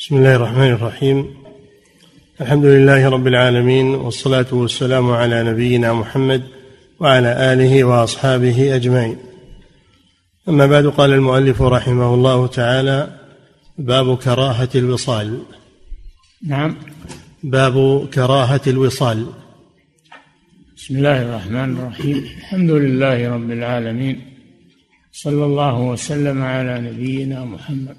بسم الله الرحمن الرحيم. الحمد لله رب العالمين والصلاة والسلام على نبينا محمد وعلى آله وأصحابه أجمعين. أما بعد قال المؤلف رحمه الله تعالى باب كراهة الوصال. نعم. باب كراهة الوصال. بسم الله الرحمن الرحيم. الحمد لله رب العالمين. صلى الله وسلم على نبينا محمد.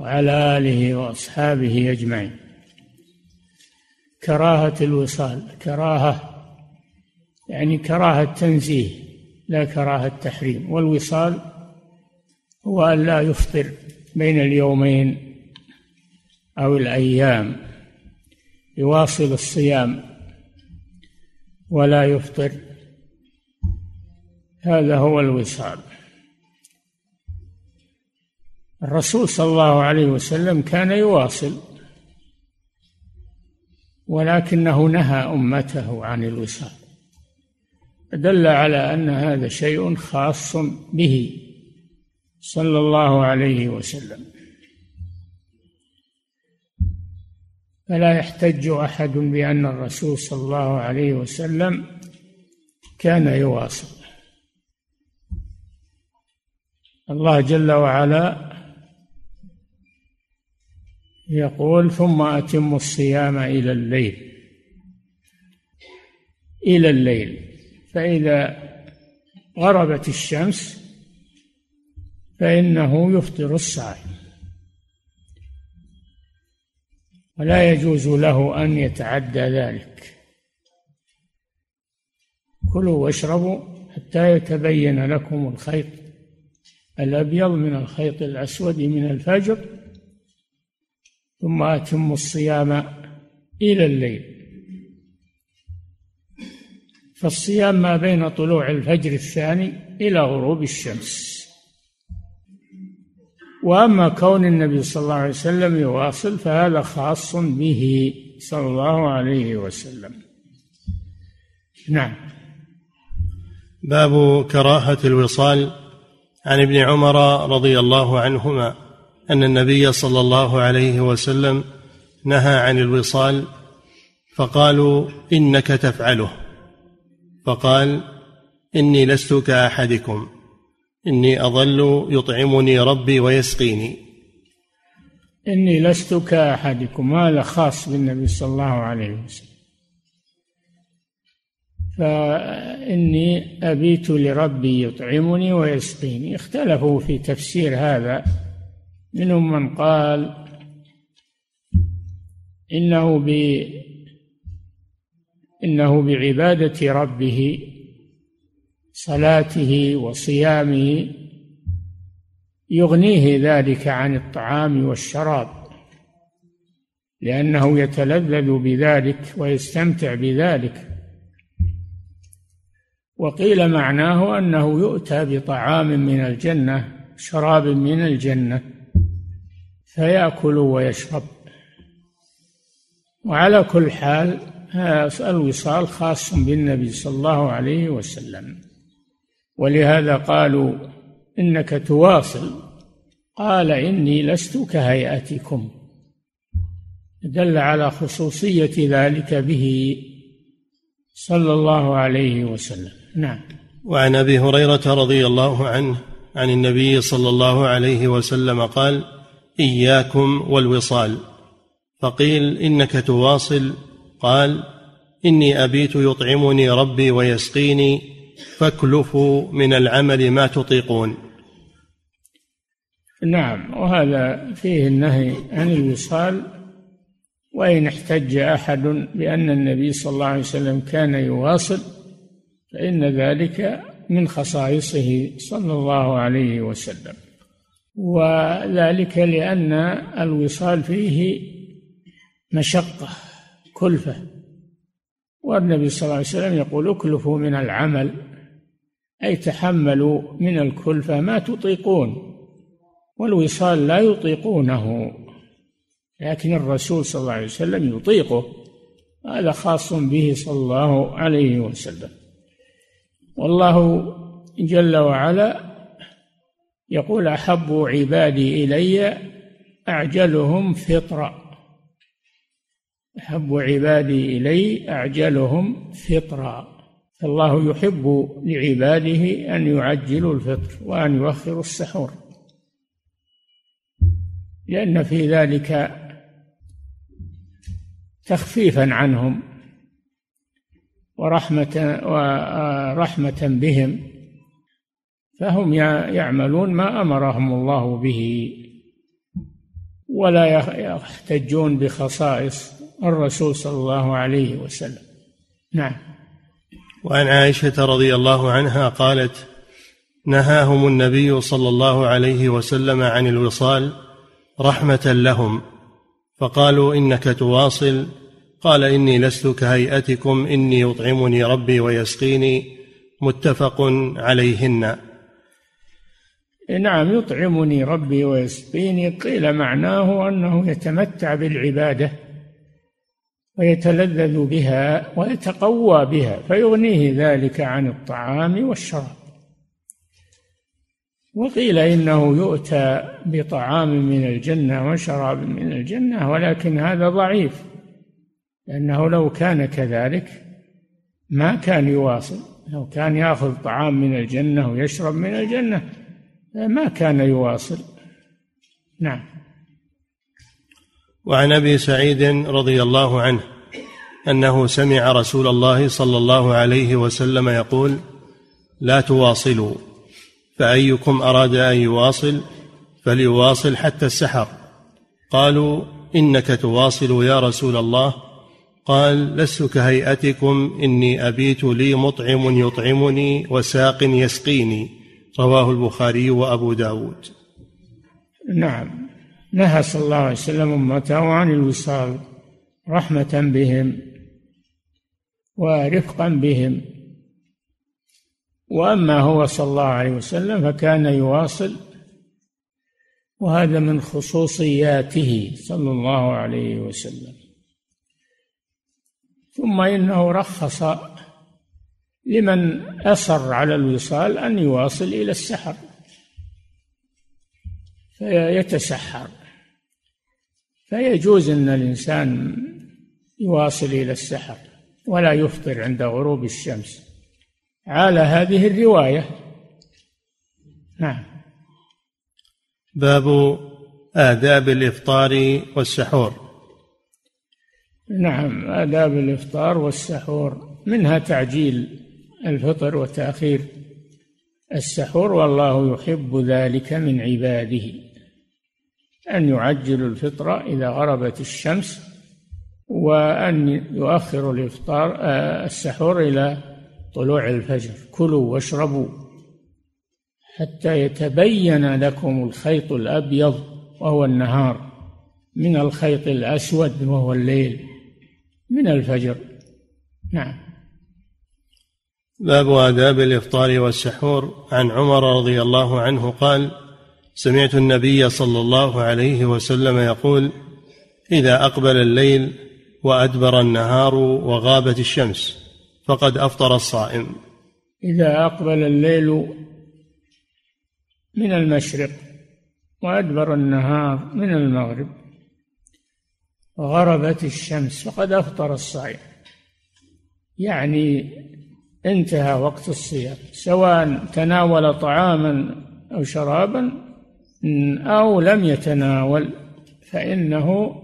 وعلى آله وأصحابه أجمعين. كراهة الوصال كراهة يعني كراهة تنزيه لا كراهة تحريم والوصال هو أن لا يفطر بين اليومين أو الأيام يواصل الصيام ولا يفطر. هذا هو الوصال. الرسول صلى الله عليه وسلم كان يواصل ولكنه نهى أمته عن الوصال. دل على أن هذا شيء خاص به صلى الله عليه وسلم. فلا يحتج أحد بأن الرسول صلى الله عليه وسلم كان يواصل. الله جل وعلا يقول ثم أتموا الصيام إلى الليل. إلى الليل. فإذا غربت الشمس فإنه يفطر الصائم. ولا يجوز له أن يتعدى ذلك. كلوا واشربوا حتى يتبين لكم الخيط الأبيض من الخيط الأسود من الفجر. ثم أتموا الصيام إلى الليل. فالصيام ما بين طلوع الفجر الثاني إلى غروب الشمس. وأما كون النبي صلى الله عليه وسلم يواصل فهذا خاص به صلى الله عليه وسلم. نعم. باب كراهة الوصال عن ابن عمر رضي الله عنهما. أن النبي صلى الله عليه وسلم نهى عن الوصال فقالوا إنك تفعله. فقال إني لست كأحدكم إني اظل يطعمني ربي ويسقيني. إني لست كأحدكم هذا خاص بالنبي صلى الله عليه وسلم؟ فإني أبيت لربي يطعمني ويسقيني. اختلفوا في تفسير هذا. منهم من قال إنه ب إنه بعبادة ربه صلاته وصيامه يغنيه ذلك عن الطعام والشراب لأنه يتلذذ بذلك ويستمتع بذلك. وقيل معناه أنه يؤتى بطعام من الجنة شراب من الجنة. فيأكل ويشرب. وعلى كل حال الوصال خاص بالنبي صلى الله عليه وسلم. ولهذا قالوا إنك تواصل. قال إني لست كهيئتكم. دل على خصوصية ذلك به صلى الله عليه وسلم. نعم. وعن أبي هريرة رضي الله عنه عن النبي صلى الله عليه وسلم قال إياكم والوصال. فقيل إنك تواصل. قال إني أبيت يطعمني ربي ويسقيني فاكلفوا من العمل ما تطيقون. نعم وهذا فيه النهي عن الوصال. وإن احتج أحد بأن النبي صلى الله عليه وسلم كان يواصل فإن ذلك من خصائصه صلى الله عليه وسلم. وذلك لأن الوصال فيه مشقة كلفة. والنبي صلى الله عليه وسلم يقول اكلفوا من العمل أي تحملوا من الكلفة ما تطيقون والوصال لا يطيقونه. لكن الرسول صلى الله عليه وسلم يطيقه هذا خاص به صلى الله عليه وسلم. والله جل وعلا يقول أحب عبادي إلي أعجلهم فطرًا أحب عبادي إلي أعجلهم فطرا فالله يحب لعباده أن يعجلوا الفطر وأن يؤخروا السحور. لأن في ذلك تخفيفا عنهم ورحمة ورحمة بهم. فهم يعملون ما أمرهم الله به ولا يحتجون بخصائص الرسول صلى الله عليه وسلم. نعم. وعن عائشة رضي الله عنها قالت نهاهم النبي صلى الله عليه وسلم عن الوصال رحمة لهم فقالوا إنك تواصل. قال إني لست كهيئتكم إني يطعمني ربي ويسقيني متفق عليهن. نعم يطعمني ربي ويسقيني. قيل معناه أنه يتمتع بالعبادة ويتلذذ بها ويتقوى بها فيغنيه ذلك عن الطعام والشراب. وقيل إنه يؤتى بطعام من الجنة وشراب من الجنة ولكن هذا ضعيف لأنه لو كان كذلك ما كان يواصل لو كان يأخذ طعام من الجنة ويشرب من الجنة ما كان يواصل. نعم. وعن أبي سعيد رضي الله عنه أنه سمع رسول الله صلى الله عليه وسلم يقول لا تواصلوا فأيكم أراد أن يواصل فليواصل حتى السحر. قالوا إنك تواصل يا رسول الله. قال لست كهيئتكم إني أبيت لي مطعم يطعمني وساق يسقيني. رواه البخاري وأبو داود. نعم. نهى صلى الله عليه وسلم أمته عن الوصال رحمة بهم ورفقا بهم. وأما هو صلى الله عليه وسلم فكان يواصل وهذا من خصوصياته صلى الله عليه وسلم. ثم إنه رخص لمن أصر على الوصال أن يواصل إلى السحر. فيتسحر. فيجوز أن الإنسان يواصل إلى السحر ولا يفطر عند غروب الشمس. على هذه الرواية. نعم. باب آداب الإفطار والسحور. نعم آداب الإفطار والسحور. منها تعجيل الفطر وتأخير السحور والله يحب ذلك من عباده. أن يعجلوا الفطر إذا غربت الشمس وأن يؤخر الإفطار آه، السحور إلى طلوع الفجر. كلوا واشربوا حتى يتبين لكم الخيط الأبيض وهو النهار من الخيط الأسود وهو الليل من الفجر. نعم. باب آداب الإفطار والسحور. عن عمر رضي الله عنه قال سمعت النبي صلى الله عليه وسلم يقول إذا أقبل الليل وأدبر النهار وغابت الشمس فقد أفطر الصائم. إذا أقبل الليل من المشرق وأدبر النهار من المغرب وغربت الشمس فقد أفطر الصائم. يعني انتهى وقت الصيام سواء تناول طعاما أو شرابا أو لم يتناول فإنه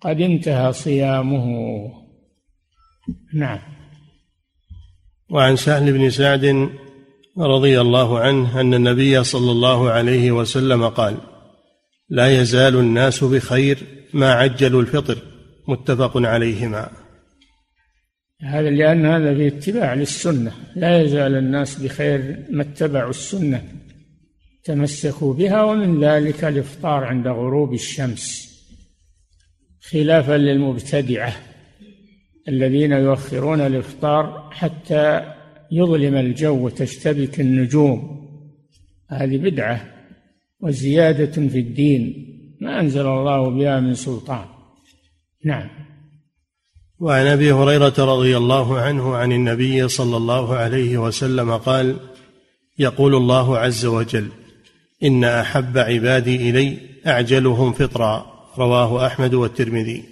قد انتهى صيامه. نعم. وعن سهل بن سعد رضي الله عنه أن النبي صلى الله عليه وسلم قال لا يزال الناس بخير ما عجلوا الفطر. متفق عليهما. هذا لأن هذا في اتباع للسنة. لا يزال الناس بخير ما اتبعوا السنة تمسكوا بها ومن ذلك الإفطار عند غروب الشمس خلافا للمبتدعة الذين يؤخرون الإفطار حتى يظلم الجو وتشتبك النجوم. هذه بدعة وزيادة في الدين ما أنزل الله بها من سلطان. نعم. وعن أبي هريرة رضي الله عنه عن النبي صلى الله عليه وسلم قال يقول الله عز وجل إن أحب عبادي إلي أعجلهم فطرا. رواه أحمد والترمذي.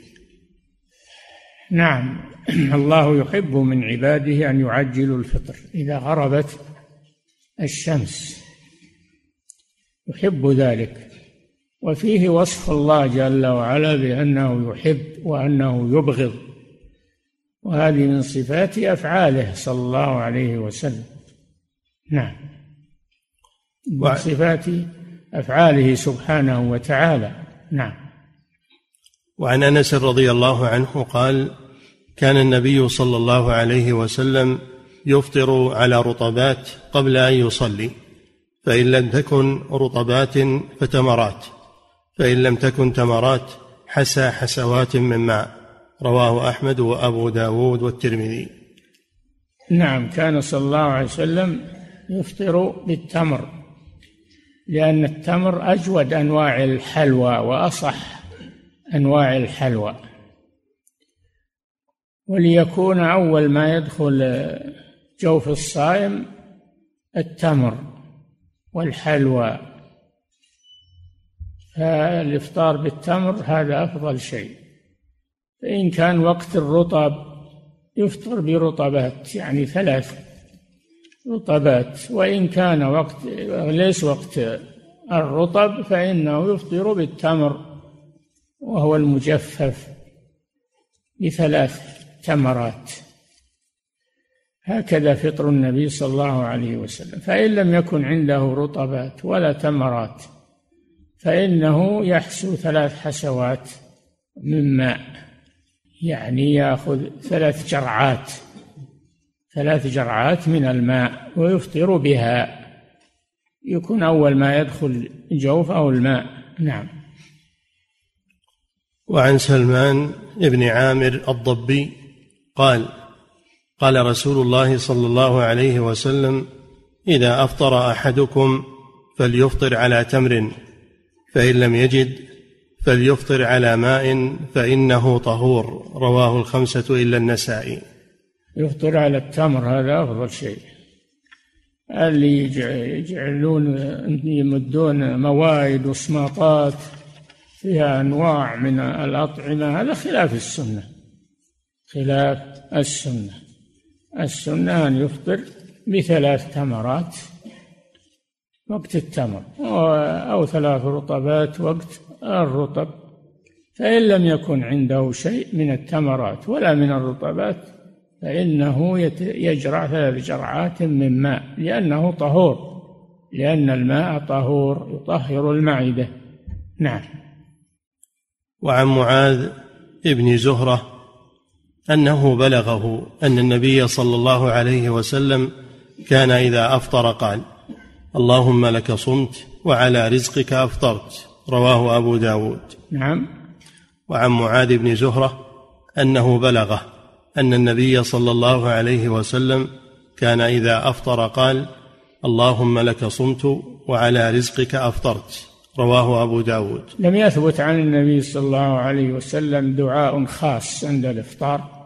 نعم. الله يحب من عباده أن يعجلوا الفطر. إذا غربت الشمس يحب ذلك. وفيه وصف الله جل وعلا بأنه يحب وأنه يبغض. وهذه من صفات أفعاله صلى الله عليه وسلم. نعم. من صفات أفعاله سبحانه وتعالى. نعم. وعن أنس رضي الله عنه قال كان النبي صلى الله عليه وسلم يفطر على رطبات قبل أن يصلي فإن لم تكن رطبات فتمرات فإن لم تكن تمرات حسى حسوات من ماء. رواه أحمد وأبو داود والترمذي. نعم كان صلى الله عليه وسلم يفطر بالتمر لأن التمر أجود أنواع الحلوى وأصح أنواع الحلوى. وليكون أول ما يدخل جوف الصائم التمر والحلوى. فالإفطار بالتمر هذا أفضل شيء. فإن كان وقت الرطب يفطر برطبات يعني ثلاث رطبات. وإن كان وقت ليس وقت الرطب فإنه يفطر بالتمر وهو المجفف بثلاث تمرات. هكذا فطر النبي صلى الله عليه وسلم. فإن لم يكن عنده رطبات ولا تمرات فإنه يحسو ثلاث حسوات من ماء. يعني يأخذ ثلاث جرعات ثلاث جرعات من الماء ويفطر بها. يكون أول ما يدخل جوفه الماء. نعم. وعن سلمان بن عامر الضبي قال قال رسول الله صلى الله عليه وسلم إذا أفطر أحدكم فليفطر على تمر فإن لم يجد فليفطر على ماء فإنه طهور. رواه الخمسة إلا النسائي. يفطر على التمر هذا أفضل شيء. اللي يجعلون يمدون موائد وسماطات فيها أنواع من الأطعمة هذا خلاف السنة. خلاف السنة. السنة أن يفطر بثلاث تمرات وقت التمر أو ثلاث رطبات وقت الرطب. فإن لم يكن عنده شيء من التمرات ولا من الرطبات فإنه يجرع ثلاث جرعات من ماء لأنه طهور لأن الماء طهور يطهر المعدة. نعم. وعن معاذ بن زهرة أنه بلغه أن النبي صلى الله عليه وسلم كان إذا أفطر قال اللهم لك صمت وعلى رزقك أفطرت. رواه أبو داود. نعم. وعن معاذ بن زهرة أنه بلغه أن النبي صلى الله عليه وسلم كان إذا أفطر قال اللهم لك صمت وعلى رزقك أفطرت رواه أبو داود. لم يثبت عن النبي صلى الله عليه وسلم دعاء خاص عند الإفطار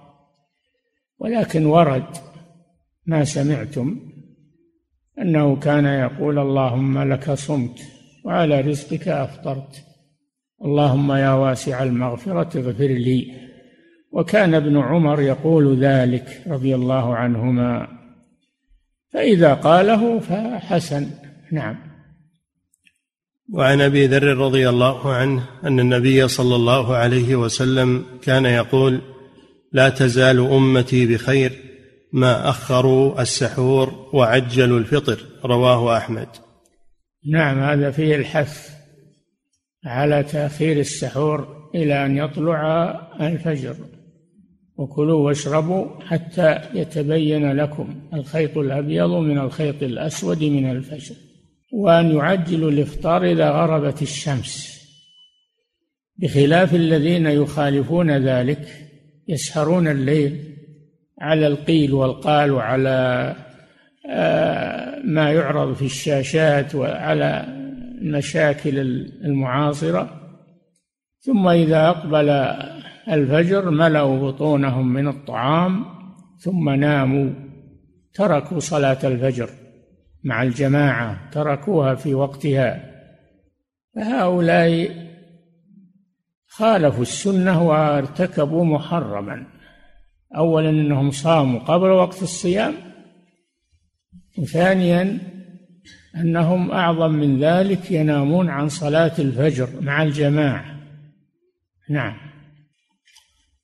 ولكن ورد ما سمعتم أنه كان يقول اللهم لك صمت وعلى رزقك أفطرت. اللهم يا واسع المغفرة اغفر لي. وكان ابن عمر يقول ذلك رضي الله عنهما. فإذا قاله فحسن. نعم. وعن أبي ذر رضي الله عنه أن النبي صلى الله عليه وسلم كان يقول لا تزال أمتي بخير ما أخروا السحور وعجلوا الفطر. رواه أحمد. نعم هذا فيه الحث على تأخير السحور إلى أن يطلع الفجر. وكلوا واشربوا حتى يتبين لكم الخيط الأبيض من الخيط الأسود من الفجر وأن يعجلوا الإفطار إذا غربت الشمس. بخلاف الذين يخالفون ذلك يسهرون الليل على القيل والقال وعلى آه، ما يعرض في الشاشات وعلى المشاكل المعاصرة. ثم إذا أقبل الفجر ملأوا بطونهم من الطعام ثم ناموا تركوا صلاة الفجر مع الجماعة تركوها في وقتها. فهؤلاء خالفوا السنة وارتكبوا محرما. أولا أنهم صاموا قبل وقت الصيام وثانيا أنهم أعظم من ذلك ينامون عن صلاة الفجر مع الجماعة. نعم.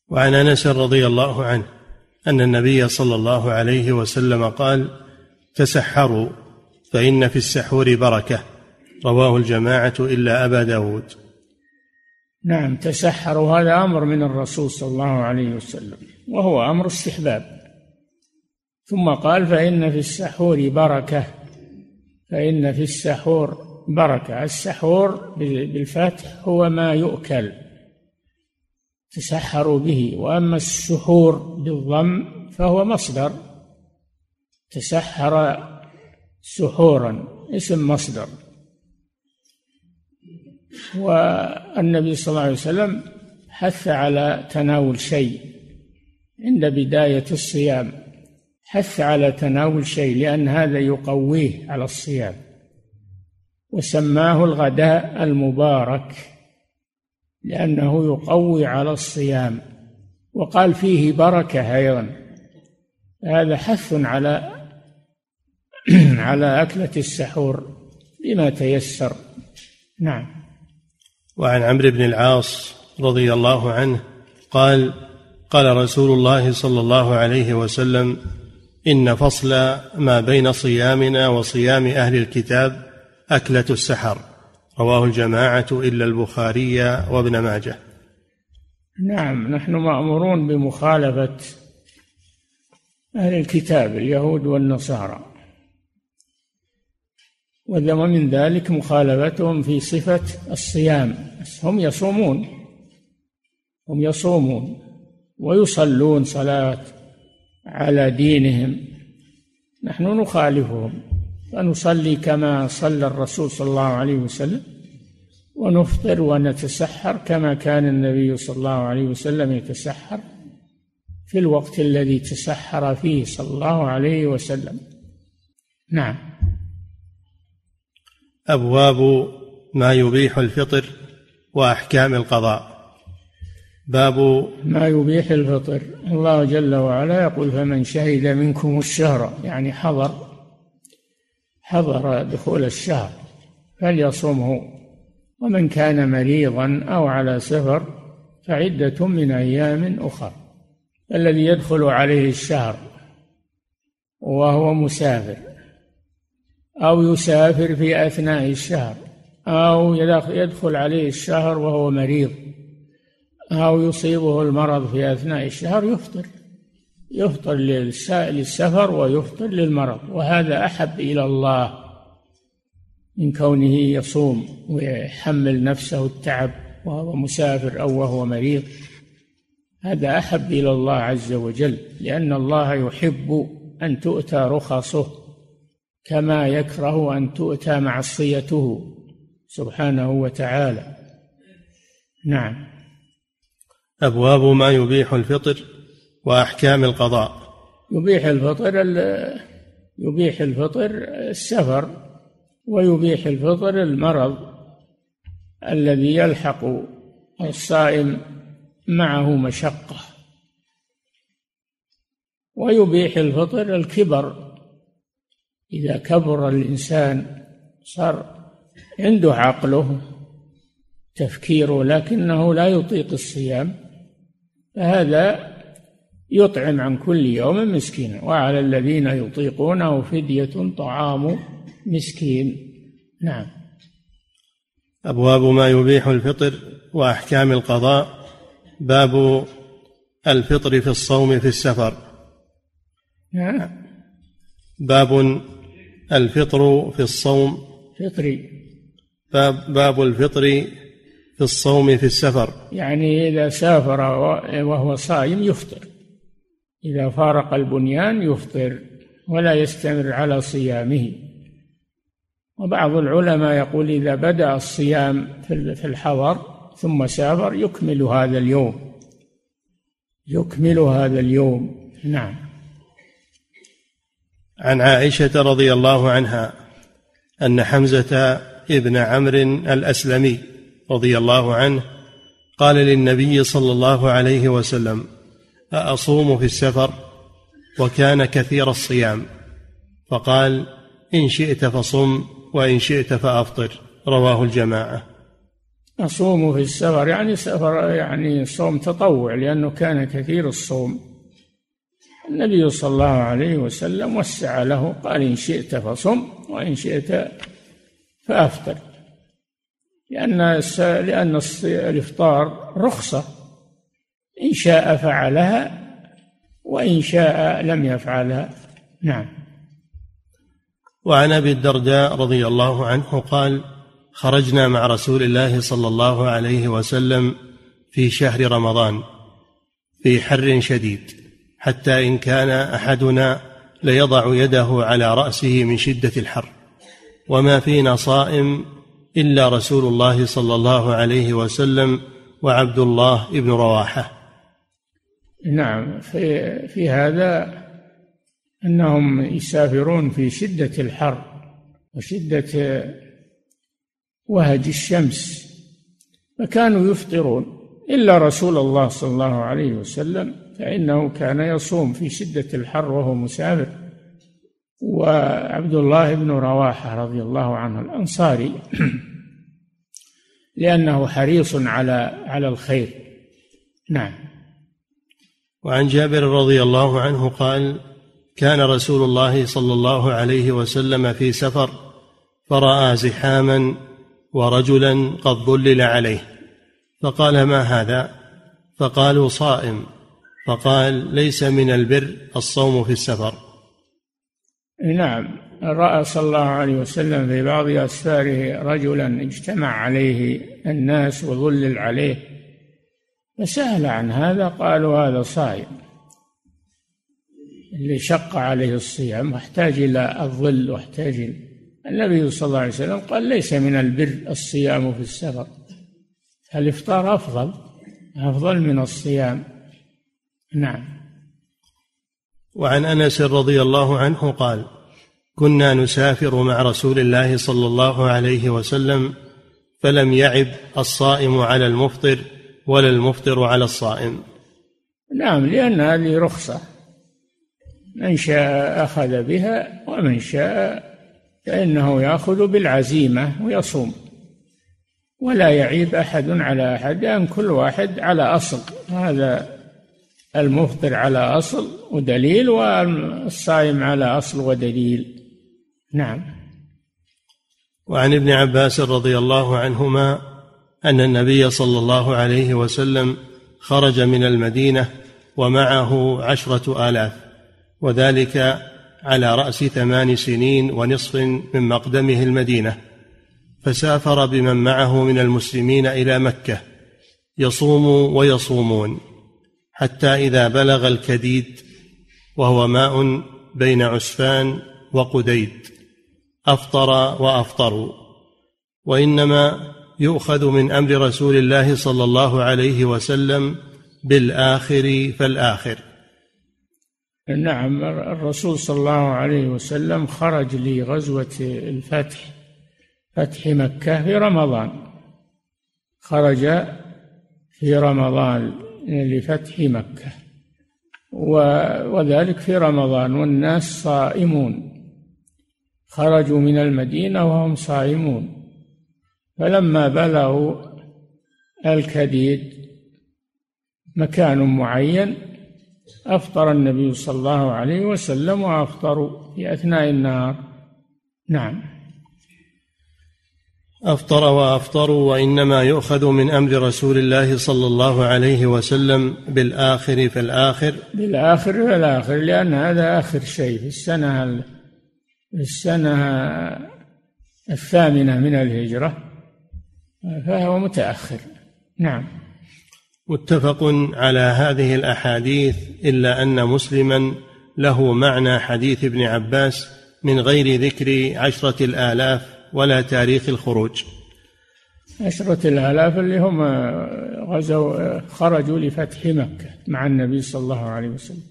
وعن أنس رضي الله عنه أن النبي صلى الله عليه وسلم قال تسحروا فإن في السحور بركة. رواه الجماعة إلا أبا داود. نعم تسحروا هذا أمر من الرسول صلى الله عليه وسلم وهو أمر استحباب. ثم قال فإن في السحور بركة فإن في السحور بركة. السحور بالفتح هو ما يؤكل تسحروا به. وأما السحور بالضم فهو مصدر تسحر سحورا اسم مصدر. والنبي صلى الله عليه وسلم حث على تناول شيء عند بداية الصيام. حث على تناول شيء لأن هذا يقويه على الصيام. وسماه الغداء المبارك لأنه يقوي على الصيام. وقال فيه بركة أيضا. هذا حث على على أكلة السحور بما تيسر. نعم. وعن عمرو بن العاص رضي الله عنه قال قال رسول الله صلى الله عليه وسلم إن فصل ما بين صيامنا وصيام أهل الكتاب أكلة السحر. رواه الجماعة إلا البخاري وابن ماجه. نعم نحن مأمورون بمخالفة أهل الكتاب اليهود والنصارى. ومن ذلك مخالفتهم في صفة الصيام. هم يصومون هم يصومون ويصلون صلاة. على دينهم. نحن نخالفهم. فنصلي كما صلى الرسول صلى الله عليه وسلم ونفطر ونتسحر كما كان النبي صلى الله عليه وسلم يتسحر في الوقت الذي تسحر فيه صلى الله عليه وسلم. نعم. أبواب ما يبيح الفطر وأحكام القضاء. باب ما يبيح الفطر. الله جل وعلا يقول فمن شهد منكم الشهر يعني حضر حضر دخول الشهر فليصمه. ومن كان مريضا أو على سفر فعدة من أيام أخر. الذي يدخل عليه الشهر وهو مسافر أو يسافر في أثناء الشهر أو يدخل عليه الشهر وهو مريض. أو يصيبه المرض في أثناء الشهر يفطر. يفطر للسفر ويفطر للمرض. وهذا أحب إلى الله من كونه يصوم ويحمل نفسه التعب وهو مسافر أو وهو مريض. هذا أحب إلى الله عز وجل لأن الله يحب أن تؤتى رخصه كما يكره أن تؤتى معصيته سبحانه وتعالى. نعم. أبواب ما يبيح الفطر وأحكام القضاء. يبيح الفطر يبيح الفطر السفر ويبيح الفطر المرض الذي يلحق الصائم معه مشقة. ويبيح الفطر الكبر. إذا كبر الإنسان صار عنده عقله تفكيره لكنه لا يطيق الصيام. فهذا يطعم عن كل يوم مسكينا وعلى الذين يطيقونه فدية طعام مسكين. نعم. أبواب ما يبيح الفطر وأحكام القضاء. باب الفطر في الصوم في السفر. نعم. باب الفطر في الصوم. فطري. باب باب الفطر في الصوم في السفر. يعني إذا سافر وهو صائم يفطر. إذا فارق البنيان يفطر ولا يستمر على صيامه. وبعض العلماء يقول إذا بدأ الصيام في الحضر ثم سافر يكمل هذا اليوم. يكمل هذا اليوم. نعم. عن عائشة رضي الله عنها أن حمزة ابن عمرو الأسلمي رضي الله عنه قال للنبي صلى الله عليه وسلم أأصوم في السفر وكان كثير الصيام. فقال إن شئت فصم وإن شئت فأفطر. رواه الجماعة. أصوم في السفر يعني سفر يعني صوم تطوع لأنه كان كثير الصوم. النبي صلى الله عليه وسلم وسع له قال إن شئت فصم وإن شئت فأفطر. لأن لأن الإفطار رخصة. إن شاء فعلها وإن شاء لم يفعلها. نعم. وعن أبي الدرداء رضي الله عنه قال خرجنا مع رسول الله صلى الله عليه وسلم في شهر رمضان في حر شديد حتى إن كان أحدنا ليضع يده على رأسه من شدة الحر. وما فينا صائم إلا رسول الله صلى الله عليه وسلم وعبد الله بن رواحة. نعم في في هذا أنهم يسافرون في شدة الحر وشدة وهج الشمس فكانوا يفطرون. إلا رسول الله صلى الله عليه وسلم فإنه كان يصوم في شدة الحر وهو مسافر. وعبد الله بن رواحة رضي الله عنه الأنصاري لأنه حريص على على الخير. نعم. وعن جابر رضي الله عنه قال كان رسول الله صلى الله عليه وسلم في سفر فرأى زحاما ورجلا قد ظلل عليه. فقال ما هذا؟ فقالوا صائم. فقال ليس من البر الصوم في السفر. نعم رأى صلى الله عليه وسلم في بعض أسفاره رجلا اجتمع عليه الناس وظلل عليه فسأل عن هذا قالوا هذا صائم. اللي شق عليه الصيام واحتاج إلى الظل واحتاج النبي صلى الله عليه وسلم قال ليس من البر الصيام في السفر. الإفطار أفضل أفضل من الصيام. نعم. وعن أنس رضي الله عنه قال كنا نسافر مع رسول الله صلى الله عليه وسلم فلم يعب الصائم على المفطر ولا المفطر على الصائم. نعم لأن هذه رخصة. من شاء أخذ بها ومن شاء فإنه يأخذ بالعزيمة ويصوم. ولا يعيب أحد على أحد لأن كل واحد على أصل. هذا المفطر على أصل ودليل والصائم على أصل ودليل. نعم. وعن ابن عباس رضي الله عنهما أن النبي صلى الله عليه وسلم خرج من المدينة ومعه عشرة آلاف وذلك على رأس ثمان سنين ونصف من مقدمه المدينة. فسافر بمن معه من المسلمين إلى مكة يصوم ويصومون. حتى إذا بلغ الكديد وهو ماء بين عسفان وقديد. أفطر وافطروا وإنما يؤخذ من أمر رسول الله صلى الله عليه وسلم بالآخر فالآخر. نعم الرسول صلى الله عليه وسلم خرج لغزوة الفتح فتح مكة في رمضان. خرج في رمضان. لفتح مكة. وذلك في رمضان. والناس صائمون. خرجوا من المدينة وهم صائمون. فلما بلغوا الكديد مكان معين أفطر النبي صلى الله عليه وسلم وأفطروا في أثناء النهار. نعم. أفطر وأفطروا وإنما يؤخذ من أمر رسول الله صلى الله عليه وسلم بالآخر فالآخر. بالآخر فالآخر لأن هذا آخر شيء في السنة في السنة الثامنة من الهجرة فهو متأخر. نعم. متفق على هذه الأحاديث إلا أن مسلما له معنى حديث ابن عباس من غير ذكر عشرة الآلاف. ولا تاريخ الخروج. عشرة الآلاف اللي هم غزوا خرجوا لفتح مكة مع النبي صلى الله عليه وسلم.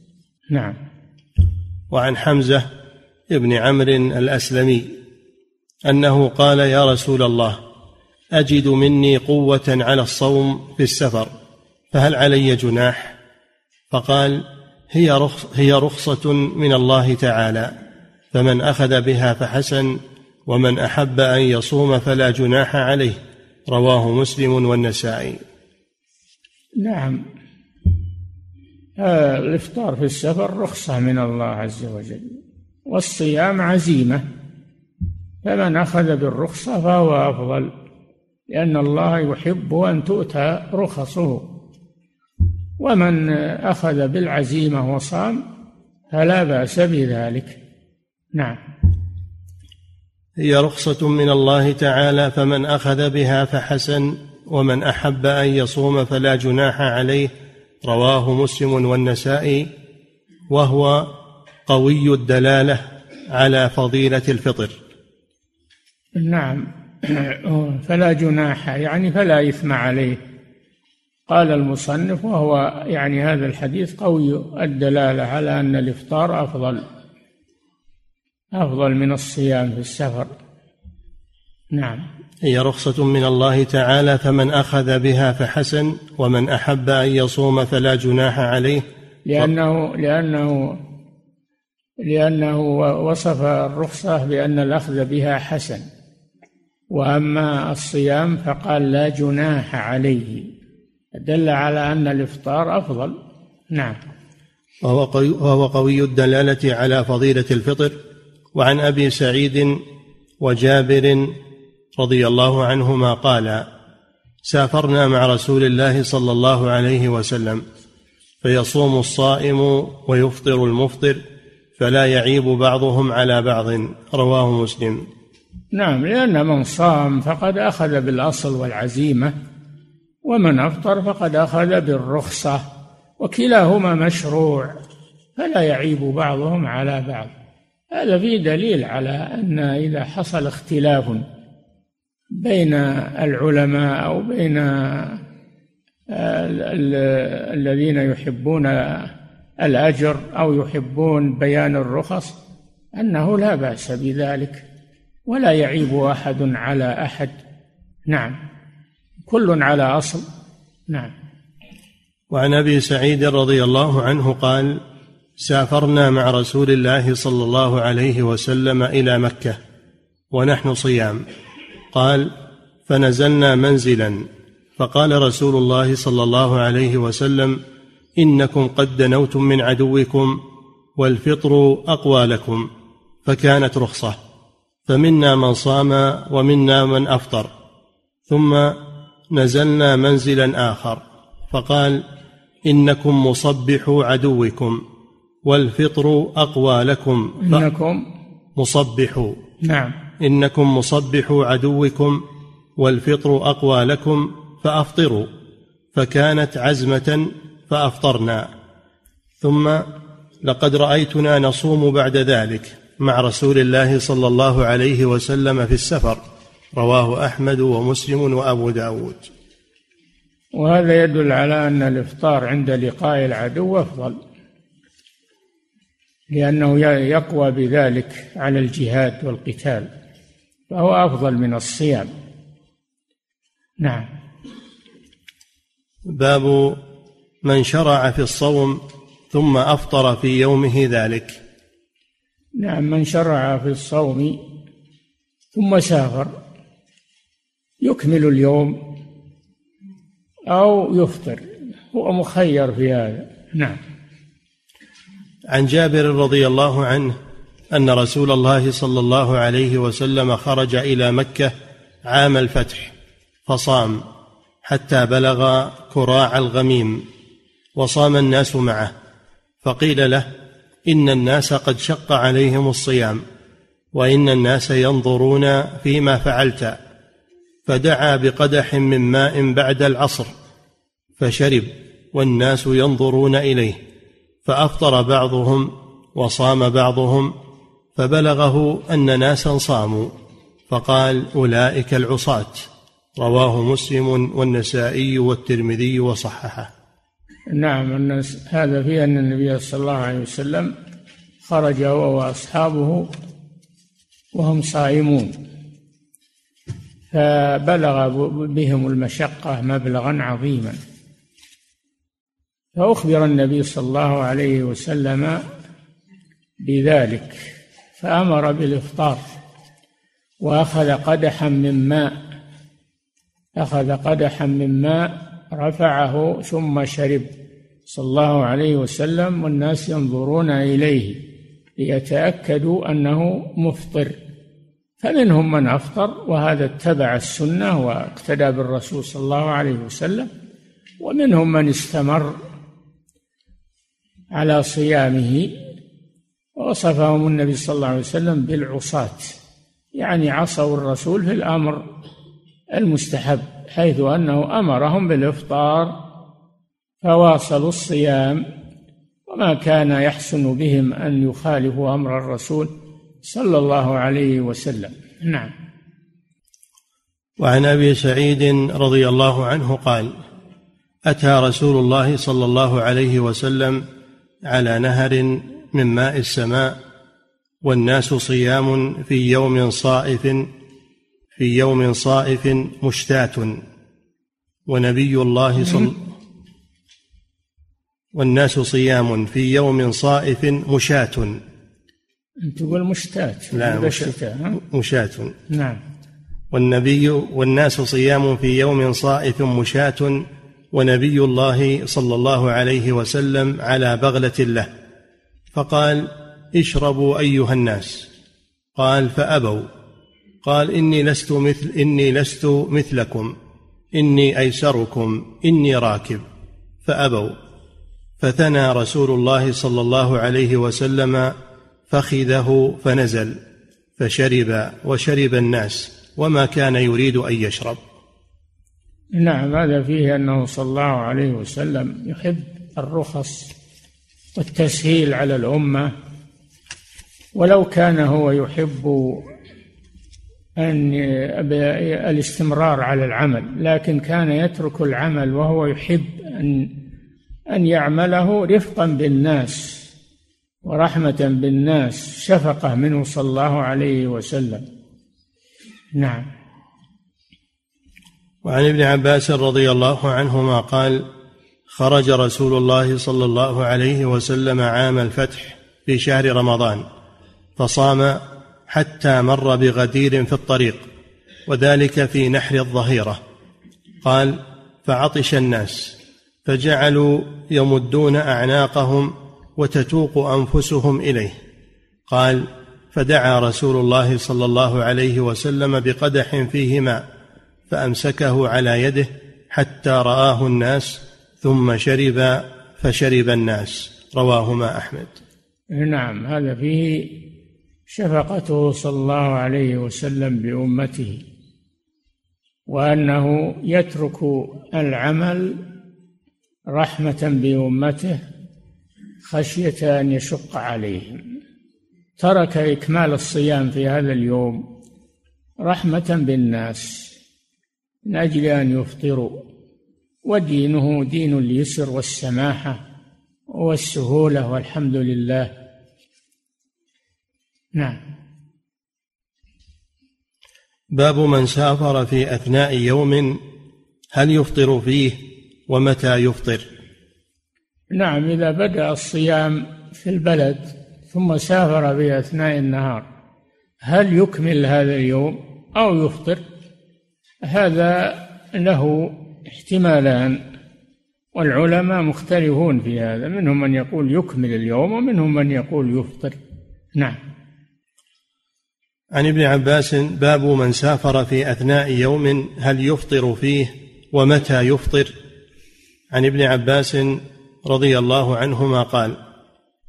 نعم. وعن حمزة ابن عمرو الأسلمي أنه قال يا رسول الله أجد مني قوة على الصوم في السفر فهل علي جناح؟ فقال هي رخص هي رخصة من الله تعالى فمن أخذ بها فحسن ومن أحب أن يصوم فلا جناح عليه. رواه مسلم والنسائي. نعم. آه، الإفطار في السفر رخصة من الله عز وجل والصيام عزيمة. فمن أخذ بالرخصة فهو أفضل لأن الله يحب أن تؤتى رخصه. ومن أخذ بالعزيمة وصام فلا بأس بذلك. نعم. هي رخصة من الله تعالى فمن أخذ بها فحسن ومن أحب أن يصوم فلا جناح عليه رواه مسلم والنسائي وهو قوي الدلالة على فضيلة الفطر. نعم. فلا جناح يعني فلا إثم عليه. قال المصنف وهو يعني هذا الحديث قوي الدلالة على أن الإفطار أفضل. أفضل من الصيام في السفر. نعم. هي رخصة من الله تعالى فمن أخذ بها فحسن ومن أحب أن يصوم فلا جناح عليه. لأنه لأنه لأنه وصف الرخصة بأن الأخذ بها حسن. وأما الصيام فقال لا جناح عليه. دل على أن الإفطار أفضل. نعم. وهو قوي, وهو قوي الدلالة على فضيلة الفطر. وعن أبي سعيد وجابر رضي الله عنهما قال سافرنا مع رسول الله صلى الله عليه وسلم فيصوم الصائم ويفطر المفطر فلا يعيب بعضهم على بعض. رواه مسلم. نعم لأن من صام فقد أخذ بالأصل والعزيمة ومن أفطر فقد أخذ بالرخصة وكلاهما مشروع فلا يعيب بعضهم على بعض. هذا فيه دليل على أن إذا حصل اختلاف بين العلماء أو بين الذين يحبون الأجر أو يحبون بيان الرخص أنه لا بأس بذلك ولا يعيب أحد على أحد. نعم. كل على أصل. نعم. وعن أبي سعيد رضي الله عنه قال سافرنا مع رسول الله صلى الله عليه وسلم إلى مكة ونحن صيام. قال فنزلنا منزلا. فقال رسول الله صلى الله عليه وسلم إنكم قد دنوتم من عدوكم والفطر أقوى لكم. فكانت رخصة. فمنا من صام ومنا من أفطر. ثم نزلنا منزلا آخر. فقال إنكم مصبحوا عدوكم. والفطر أقوى لكم. انكم مصبحوا نعم. إنكم مصبحوا عدوكم والفطر أقوى لكم فأفطروا. فكانت عزمة فأفطرنا. ثم لقد رأيتنا نصوم بعد ذلك مع رسول الله صلى الله عليه وسلم في السفر. رواه أحمد ومسلم وأبو داود. وهذا يدل على أن الإفطار عند لقاء العدو أفضل. لأنه يقوى بذلك على الجهاد والقتال فهو أفضل من الصيام. نعم. باب من شرع في الصوم ثم أفطر في يومه ذلك. نعم من شرع في الصوم ثم سافر يكمل اليوم أو يفطر هو مخير في هذا. نعم. عن جابر رضي الله عنه أن رسول الله صلى الله عليه وسلم خرج إلى مكة عام الفتح فصام حتى بلغ كراع الغميم وصام الناس معه فقيل له إن الناس قد شق عليهم الصيام وإن الناس ينظرون فيما فعلت. فدعا بقدح من ماء بعد العصر فشرب والناس ينظرون إليه. فأفطر بعضهم وصام بعضهم فبلغه أن ناسا صاموا فقال أولئك العصاة. رواه مسلم والنسائي والترمذي وصححه. نعم الناس هذا في أن النبي صلى الله عليه وسلم خرج هو واصحابه وهم صائمون. فبلغ بهم المشقة مبلغا عظيما. فأخبر النبي صلى الله عليه وسلم بذلك فأمر بالإفطار وأخذ قدحا من ماء أخذ قدحا من ماء رفعه ثم شرب. صلى الله عليه وسلم والناس ينظرون إليه ليتأكدوا أنه مفطر. فمنهم من أفطر وهذا اتبع السنة واقتدى بالرسول صلى الله عليه وسلم ومنهم من استمر على صيامه ووصفهم النبي صلى الله عليه وسلم بالعصاة. يعني عصوا الرسول في الأمر المستحب حيث أنه أمرهم بالإفطار فواصلوا الصيام. وما كان يحسن بهم أن يخالفوا أمر الرسول صلى الله عليه وسلم. نعم. وعن أبي سعيد رضي الله عنه قال أتى رسول الله صلى الله عليه وسلم على نهر من ماء السماء والناس صيام في يوم صائف في يوم صائف مشتاة ونبي الله صلى والناس صيام في يوم صائف مشاة تقول مشتات لا الشتاء مشاة نعم. والنبي والناس صيام في يوم صائف مشاة ونبي الله صلى الله عليه وسلم على بغلة له. فقال اشربوا أيها الناس. قال فأبوا. قال إني لست مثل إني لست مثلكم. إني أيسركم إني راكب. فأبوا. فثنى رسول الله صلى الله عليه وسلم فخذه فنزل فشرب وشرب الناس وما كان يريد أن يشرب. نعم هذا فيه أنه صلى الله عليه وسلم يحب الرخص والتسهيل على الأمة. ولو كان هو يحب أن الاستمرار على العمل لكن كان يترك العمل وهو يحب أن أن يعمله رفقا بالناس ورحمة بالناس شفقة منه صلى الله عليه وسلم. نعم. وعن ابن عباس رضي الله عنهما قال خرج رسول الله صلى الله عليه وسلم عام الفتح في شهر رمضان فصام حتى مر بغدير في الطريق وذلك في نحر الظهيرة. قال فعطش الناس فجعلوا يمدون أعناقهم وتتوق أنفسهم إليه. قال فدعا رسول الله صلى الله عليه وسلم بقدح فيه ماء فأمسكه على يده حتى رآه الناس ثم شرب فشرب الناس. رواهما أحمد. نعم هذا فيه شفقته صلى الله عليه وسلم بأمته وأنه يترك العمل رحمة بأمته خشية أن يشق عليهم. ترك إكمال الصيام في هذا اليوم رحمة بالناس. من أجل أن يفطروا. ودينه دين اليسر والسماحة والسهولة والحمد لله. نعم. باب من سافر في أثناء يوم هل يفطر فيه ومتى يفطر؟ نعم إذا بدأ الصيام في البلد ثم سافر في أثناء النهار هل يكمل هذا اليوم أو يفطر؟ هذا له احتمالان والعلماء مختلفون في هذا منهم من يقول يكمل اليوم ومنهم من يقول يفطر. نعم. عن ابن عباس باب من سافر في أثناء يوم هل يفطر فيه ومتى يفطر؟ عن ابن عباس رضي الله عنهما قال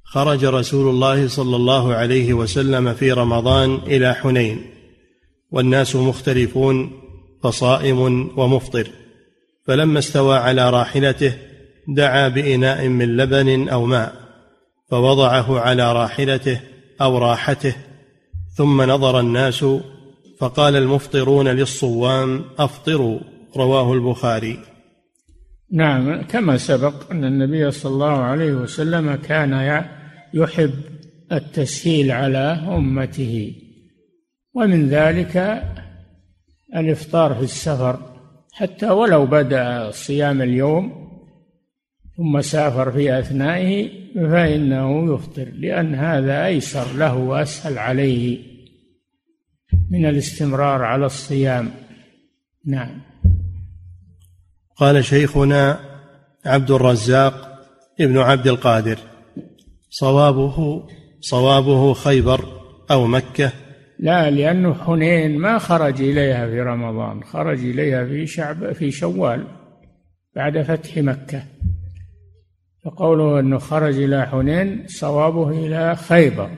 خرج رسول الله صلى الله عليه وسلم في رمضان إلى حنين والناس مختلفون فصائم ومفطر. فلما استوى على راحلته دعا بإناء من لبن أو ماء فوضعه على راحلته أو راحته ثم نظر الناس فقال المفطرون للصوام أفطروا. رواه البخاري. نعم كما سبق أن النبي صلى الله عليه وسلم كان يحب التسهيل على أمته. ومن ذلك الإفطار في السفر حتى ولو بدأ صيام اليوم ثم سافر في أثنائه فإنه يفطر لأن هذا أيسر له وأسهل عليه من الاستمرار على الصيام. نعم. قال شيخنا عبد الرزاق ابن عبد القادر صوابه صوابه خيبر أو مكة لا لأنه حنين ما خرج إليها في رمضان خرج إليها في شعب في شوال بعد فتح مكة. فقوله أنه خرج إلى حنين صوابه إلى خيبر.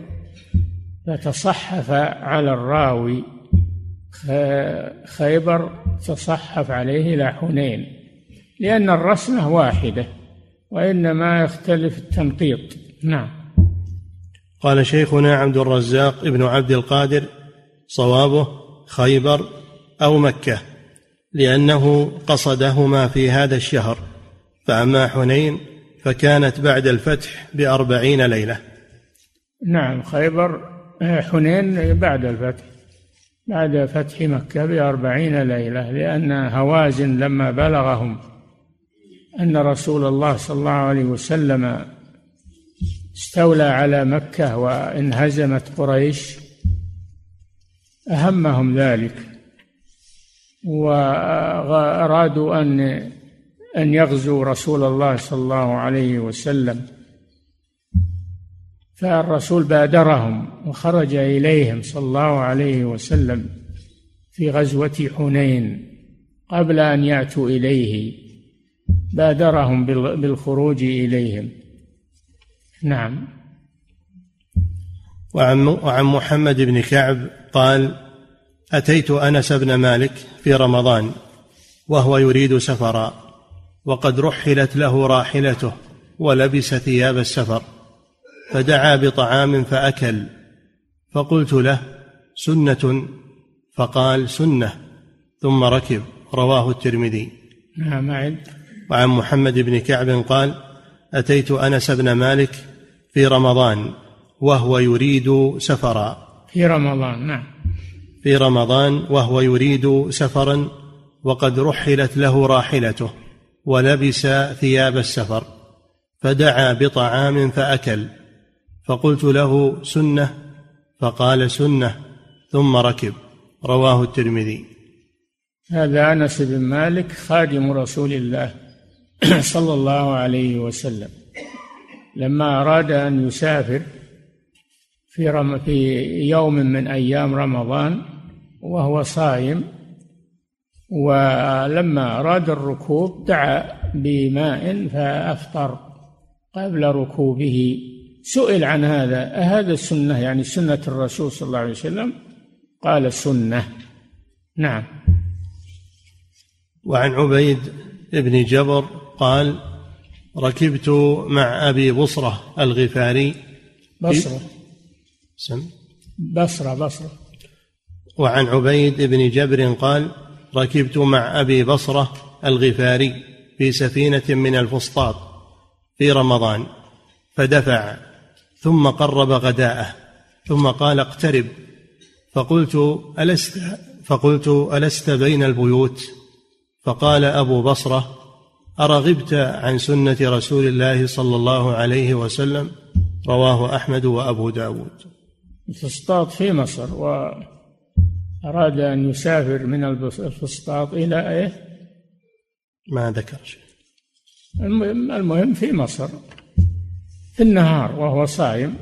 فتصحف على الراوي خيبر تصحف عليه إلى حنين لأن الرسمة واحدة وإنما يختلف التنقيط نعم. قال شيخنا عبد الرزاق ابن عبد القادر صوابه خيبر أو مكة لأنه قصدهما في هذا الشهر فأما حنين فكانت بعد الفتح بأربعين ليلة. نعم خيبر حنين بعد الفتح بعد فتح مكة بأربعين ليلة لأن هوازن لما بلغهم أن رسول الله صلى الله عليه وسلم استولى على مكة وانهزمت قريش أهمهم ذلك وأرادوا أن أن يغزوا رسول الله صلى الله عليه وسلم. فالرسول بادرهم وخرج إليهم صلى الله عليه وسلم في غزوة حنين قبل أن يأتوا إليه. بادرهم بالخروج إليهم. نعم. وعن وعن محمد بن كعب قال أتيت أنس بن مالك في رمضان وهو يريد سفرا وقد رحلت له راحلته ولبس ثياب السفر فدعا بطعام فأكل فقلت له سنة فقال سنة ثم ركب رواه الترمذي. نعم وعن محمد بن كعب قال أتيت أنس بن مالك في رمضان وهو يريد سفرا. في رمضان نعم. في رمضان وهو يريد سفرا وقد رحلت له راحلته ولبس ثياب السفر فدعا بطعام فأكل فقلت له سنة فقال سنة ثم ركب. رواه الترمذي. هذا أنس بن مالك خادم رسول الله. صلى الله عليه وسلم. لما أراد أن يسافر في في يوم من أيام رمضان وهو صائم ولما أراد الركوب دعا بماء فأفطر قبل ركوبه. سئل عن هذا. أهذا السنة؟ يعني سنة الرسول صلى الله عليه وسلم؟ قال سنة. نعم. وعن عبيد بن جبر قال ركبت مع أبي بصرة الغفاري. بصرة. سم. بصرة بصرة. وعن عبيد بن جبر قال ركبت مع أبي بصرة الغفاري في سفينة من الفسطاط في رمضان فدفع ثم قرب غداءه ثم قال اقترب. فقلت ألست؟ فقلت ألست بين البيوت؟ فقال أبو بصرة أرغبت عن سنة رسول الله صلى الله عليه وسلم رواه أحمد وأبو داود. الفسطاط في مصر وأراد أن يسافر من الفسطاط إلى إيه؟ ما ذكر شيء. المهم في مصر في النهار وهو صائم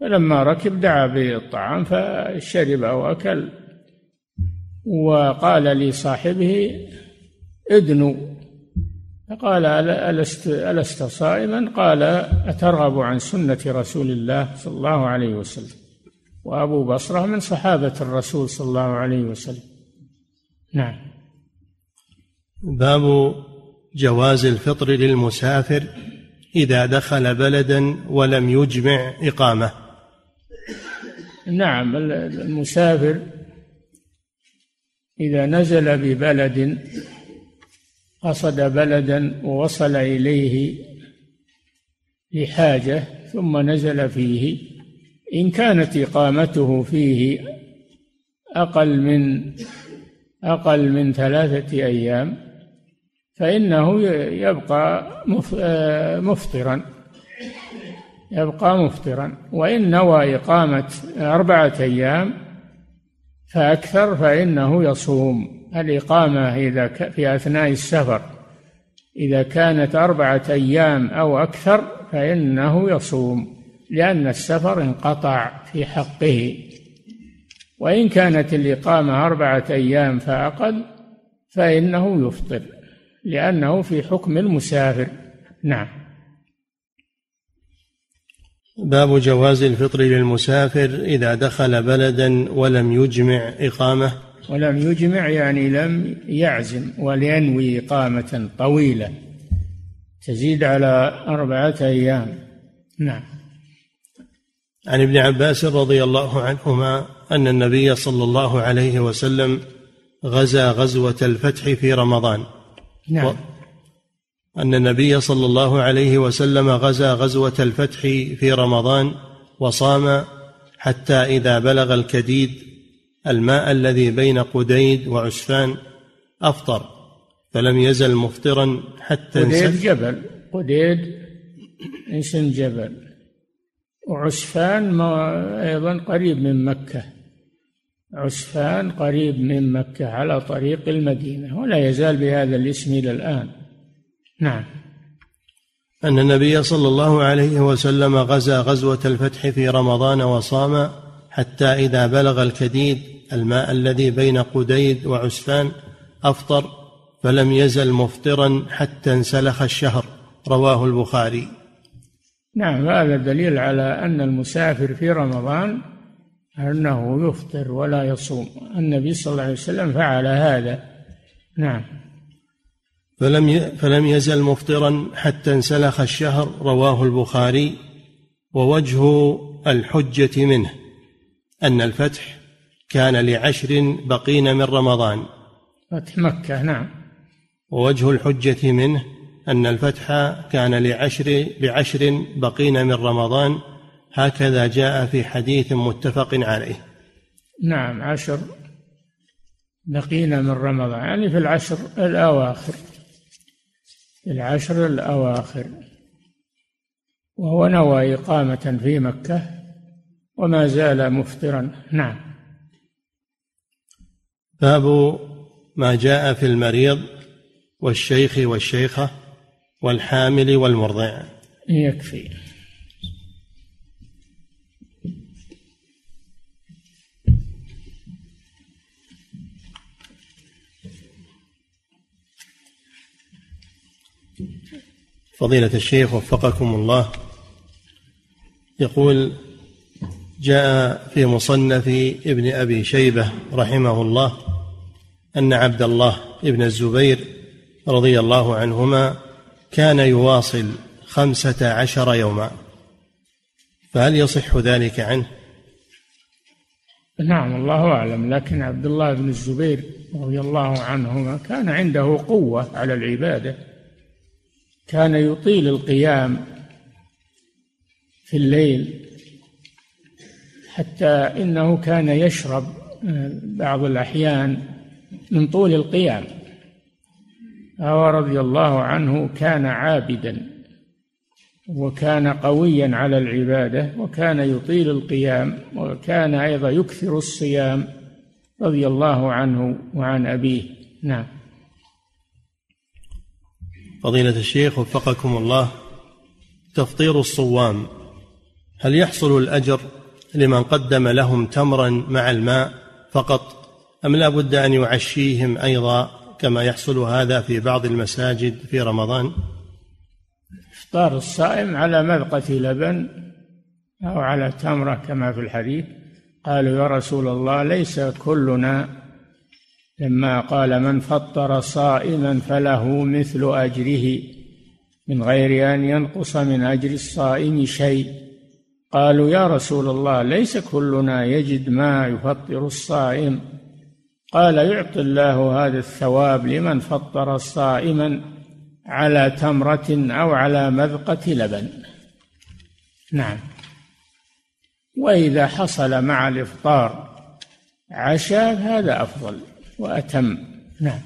فلما ركب دعا بالطعام فشرب أو أكل وقال لصاحبه ادنوا فقال ألست, ألست صائما قال أترغب عن سنة رسول الله صلى الله عليه وسلم. وأبو بصرة من صحابة الرسول صلى الله عليه وسلم. نعم. باب جواز الفطر للمسافر إذا دخل بلدا ولم يجمع إقامة. نعم المسافر إذا نزل ببلد قصد بلدا ووصل إليه لحاجة ثم نزل فيه. إن كانت إقامته فيه أقل من أقل من ثلاثة أيام فإنه يبقى مفطرا. يبقى مفطرا. وإن نوى إقامة أربعة أيام فأكثر فإنه يصوم. الإقامة إذا في أثناء السفر. إذا كانت أربعة أيام أو أكثر فإنه يصوم لأن السفر انقطع في حقه. وإن كانت الإقامة أربعة أيام فأقل فإنه يفطر لأنه في حكم المسافر. نعم. باب جواز الفطر للمسافر إذا دخل بلدا ولم يجمع إقامة. ولم يجمع يعني لم يعزم ولينوي إقامة طويلة تزيد على أربعة أيام. نعم. عن ابن عباس رضي الله عنهما أن النبي صلى الله عليه وسلم غزا غزوة الفتح في رمضان. نعم. أن النبي صلى الله عليه وسلم غزا غزوة الفتح في رمضان وصام حتى إذا بلغ الكديد الماء الذي بين قديد وعسفان أفطر فلم يزل مفطرا حتى قديد جبل قديد اسم جبل. وعسفان أيضا قريب من مكة. عسفان قريب من مكة على طريق المدينة ولا يزال بهذا الاسم إلى الآن. نعم. أن النبي صلى الله عليه وسلم غزا غزوة الفتح في رمضان وصام حتى إذا بلغ الكديد الماء الذي بين قديد وعسفان أفطر فلم يزل مفطرا حتى انسلخ الشهر. رواه البخاري. نعم هذا دليل على أن المسافر في رمضان أنه يفطر ولا يصوم. النبي صلى الله عليه وسلم فعل هذا. نعم. فلم فلم يزل مفطرا حتى انسلخ الشهر رواه البخاري. ووجه الحجة منه أن الفتح كان لعشر بقين من رمضان. فتح مكة نعم. ووجه الحجة منه أن الفتح كان لعشر بعشر بقين من رمضان. هكذا جاء في حديث متفق عليه. نعم عشر بقينا من رمضان. يعني في العشر الأواخر. في العشر الأواخر. وهو نوى إقامة في مكة وما زال مفطرا. نعم. باب ما جاء في المريض والشيخ والشيخة والحامل والمرضع. يكفي. فضيلة الشيخ وفقكم الله يقول جاء في مصنف ابن أبي شيبة رحمه الله أن عبد الله ابن الزبير رضي الله عنهما كان يواصل خمسة عشر يوما. فهل يصح ذلك عنه؟ نعم الله أعلم. لكن عبد الله بن الزبير رضي الله عنهما كان عنده قوة على العبادة. كان يطيل القيام في الليل حتى إنه كان يشرب آه، بعض الأحيان من طول القيام. هو رضي الله عنه كان عابدا وكان قويا على العبادة وكان يطيل القيام وكان أيضا يكثر الصيام رضي الله عنه وعن أبيه. نعم. فضيلة الشيخ وفقكم الله تفطير الصوام هل يحصل الأجر؟ لمن قدم لهم تمرا مع الماء فقط أم لا بد أن يعشيهم أيضا كما يحصل هذا في بعض المساجد في رمضان؟ إفطار الصائم على مذقة لبن أو على تمرة كما في الحديث قالوا يا رسول الله ليس كلنا. لما قال من فطر صائما فله مثل أجره من غير أن ينقص من أجر الصائم شيء. قالوا يا رسول الله ليس كلنا يجد ما يفطر الصائم. قال يعطي الله هذا الثواب لمن فطر صائما على تمرة أو على مذقة لبن. نعم. وإذا حصل مع الإفطار عشاء هذا أفضل وأتم. نعم.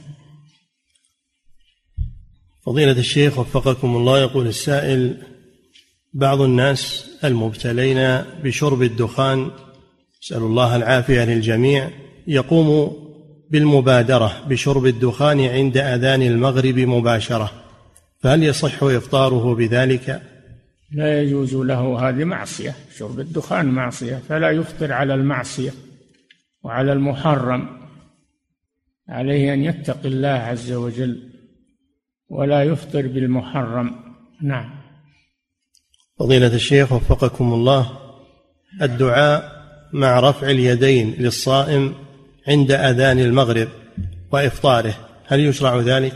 فضيلة الشيخ وفقكم الله يقول السائل بعض الناس المبتلين بشرب الدخان نسأل الله العافية للجميع يقوم بالمبادرة بشرب الدخان عند أذان المغرب مباشرة. فهل يصح إفطاره بذلك؟ لا يجوز له هذه معصية شرب الدخان معصية فلا يفطر على المعصية وعلى المحرم. عليه أن يتقي الله عز وجل ولا يفطر بالمحرم. نعم. فضيلة الشيخ وفقكم الله الدعاء مع رفع اليدين للصائم عند أذان المغرب وإفطاره هل يشرع ذلك؟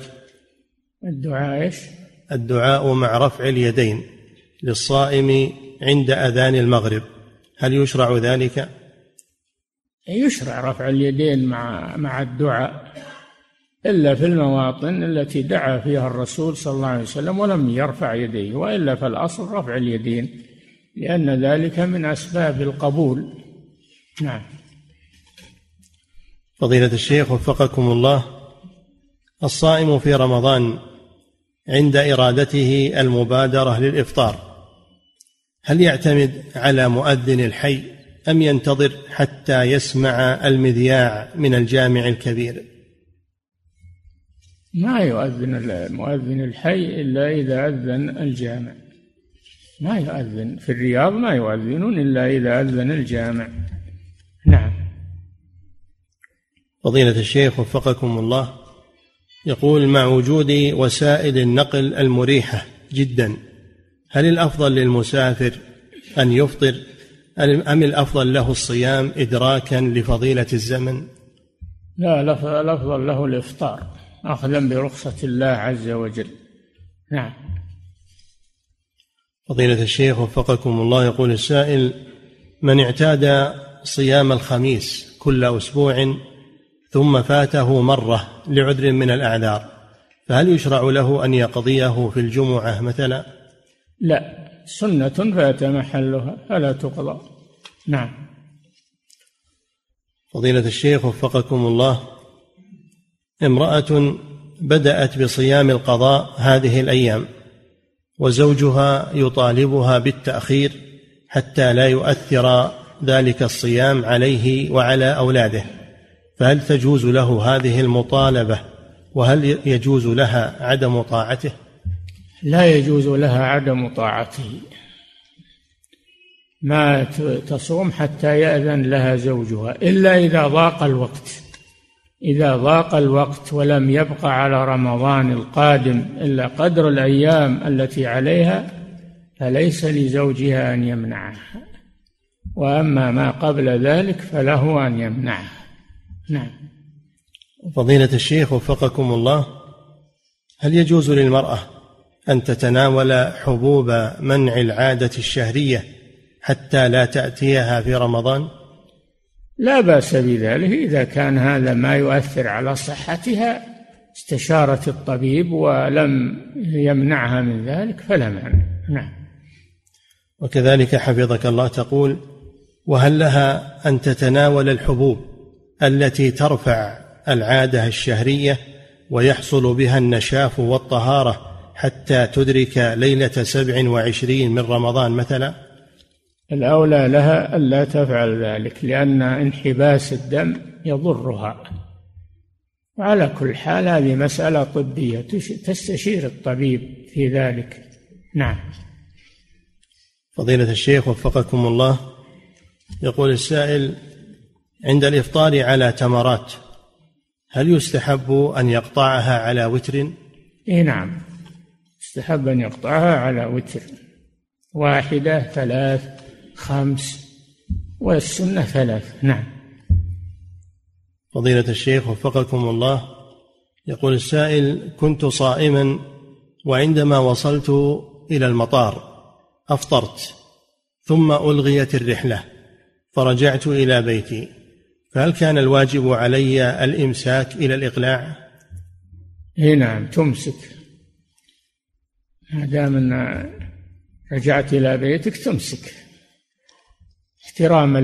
الدعاء إيش؟ الدعاء مع رفع اليدين للصائم عند أذان المغرب هل يشرع ذلك؟ يشرع رفع اليدين مع مع الدعاء إلا في المواطن التي دعا فيها الرسول صلى الله عليه وسلم ولم يرفع يديه وإلا فالأصل رفع اليدين لأن ذلك من أسباب القبول. نعم. فضيلة الشيخ وفقكم الله الصائم في رمضان عند إرادته المبادرة للإفطار هل يعتمد على مؤذن الحي أم ينتظر حتى يسمع المذياع من الجامع الكبير؟ ما يؤذن المؤذن الحي إلا إذا أذن الجامع. ما يؤذن في الرياض ما يؤذنون إلا إذا أذن الجامع. نعم. فضيلة الشيخ وفقكم الله يقول مع وجود وسائل النقل المريحة جدا هل الأفضل للمسافر أن يفطر؟ أم الأفضل له الصيام إدراكا لفضيلة الزمن؟ لا الأفضل له الإفطار. أخذا برخصة الله عز وجل. نعم. فضيلة الشيخ وفقكم الله يقول السائل من اعتاد صيام الخميس كل أسبوع ثم فاته مرة لعذر من الأعذار فهل يشرع له أن يقضيه في الجمعة مثلا؟ لا. سنة فات محلها فلا تقضى. نعم. فضيلة الشيخ وفقكم الله امرأة بدأت بصيام القضاء هذه الأيام وزوجها يطالبها بالتأخير حتى لا يؤثر ذلك الصيام عليه وعلى أولاده. فهل تجوز له هذه المطالبة؟ وهل يجوز لها عدم طاعته؟ لا يجوز لها عدم طاعته. ما تصوم حتى يأذن لها زوجها إلا إذا ضاق الوقت. إذا ضاق الوقت ولم يبق على رمضان القادم إلا قدر الأيام التي عليها فليس لزوجها أن يمنعها. وأما ما قبل ذلك فله أن يمنعها. نعم. فضيلة الشيخ وفقكم الله هل يجوز للمرأة أن تتناول حبوب منع العادة الشهرية حتى لا تأتيها في رمضان؟ لا بأس بذلك. إذا كان هذا ما يؤثر على صحتها استشارت الطبيب ولم يمنعها من ذلك فلا مانع. نعم. وكذلك حفظك الله تقول وهل لها أن تتناول الحبوب التي ترفع العادة الشهرية ويحصل بها النشاف والطهارة حتى تدرك ليلة سبع وعشرين من رمضان مثلا؟ الأولى لها ألا تفعل ذلك لأن انحباس الدم يضرها. وعلى كل حال هذه مسألة طبية تستشير الطبيب في ذلك. نعم. فضيلة الشيخ وفقكم الله يقول السائل عند الإفطار على تمرات هل يستحب أن يقطعها على وتر؟ إيه نعم. يستحب أن يقطعها على وتر. واحدة ثلاث خمس والسنة ثلاث. نعم. فضيلة الشيخ وفقكم الله يقول السائل كنت صائما وعندما وصلت إلى المطار أفطرت ثم ألغيت الرحلة فرجعت إلى بيتي فهل كان الواجب علي الإمساك إلى الإقلاع؟ إي نعم تمسك. ما دام رجعت إلى بيتك تمسك. احتراما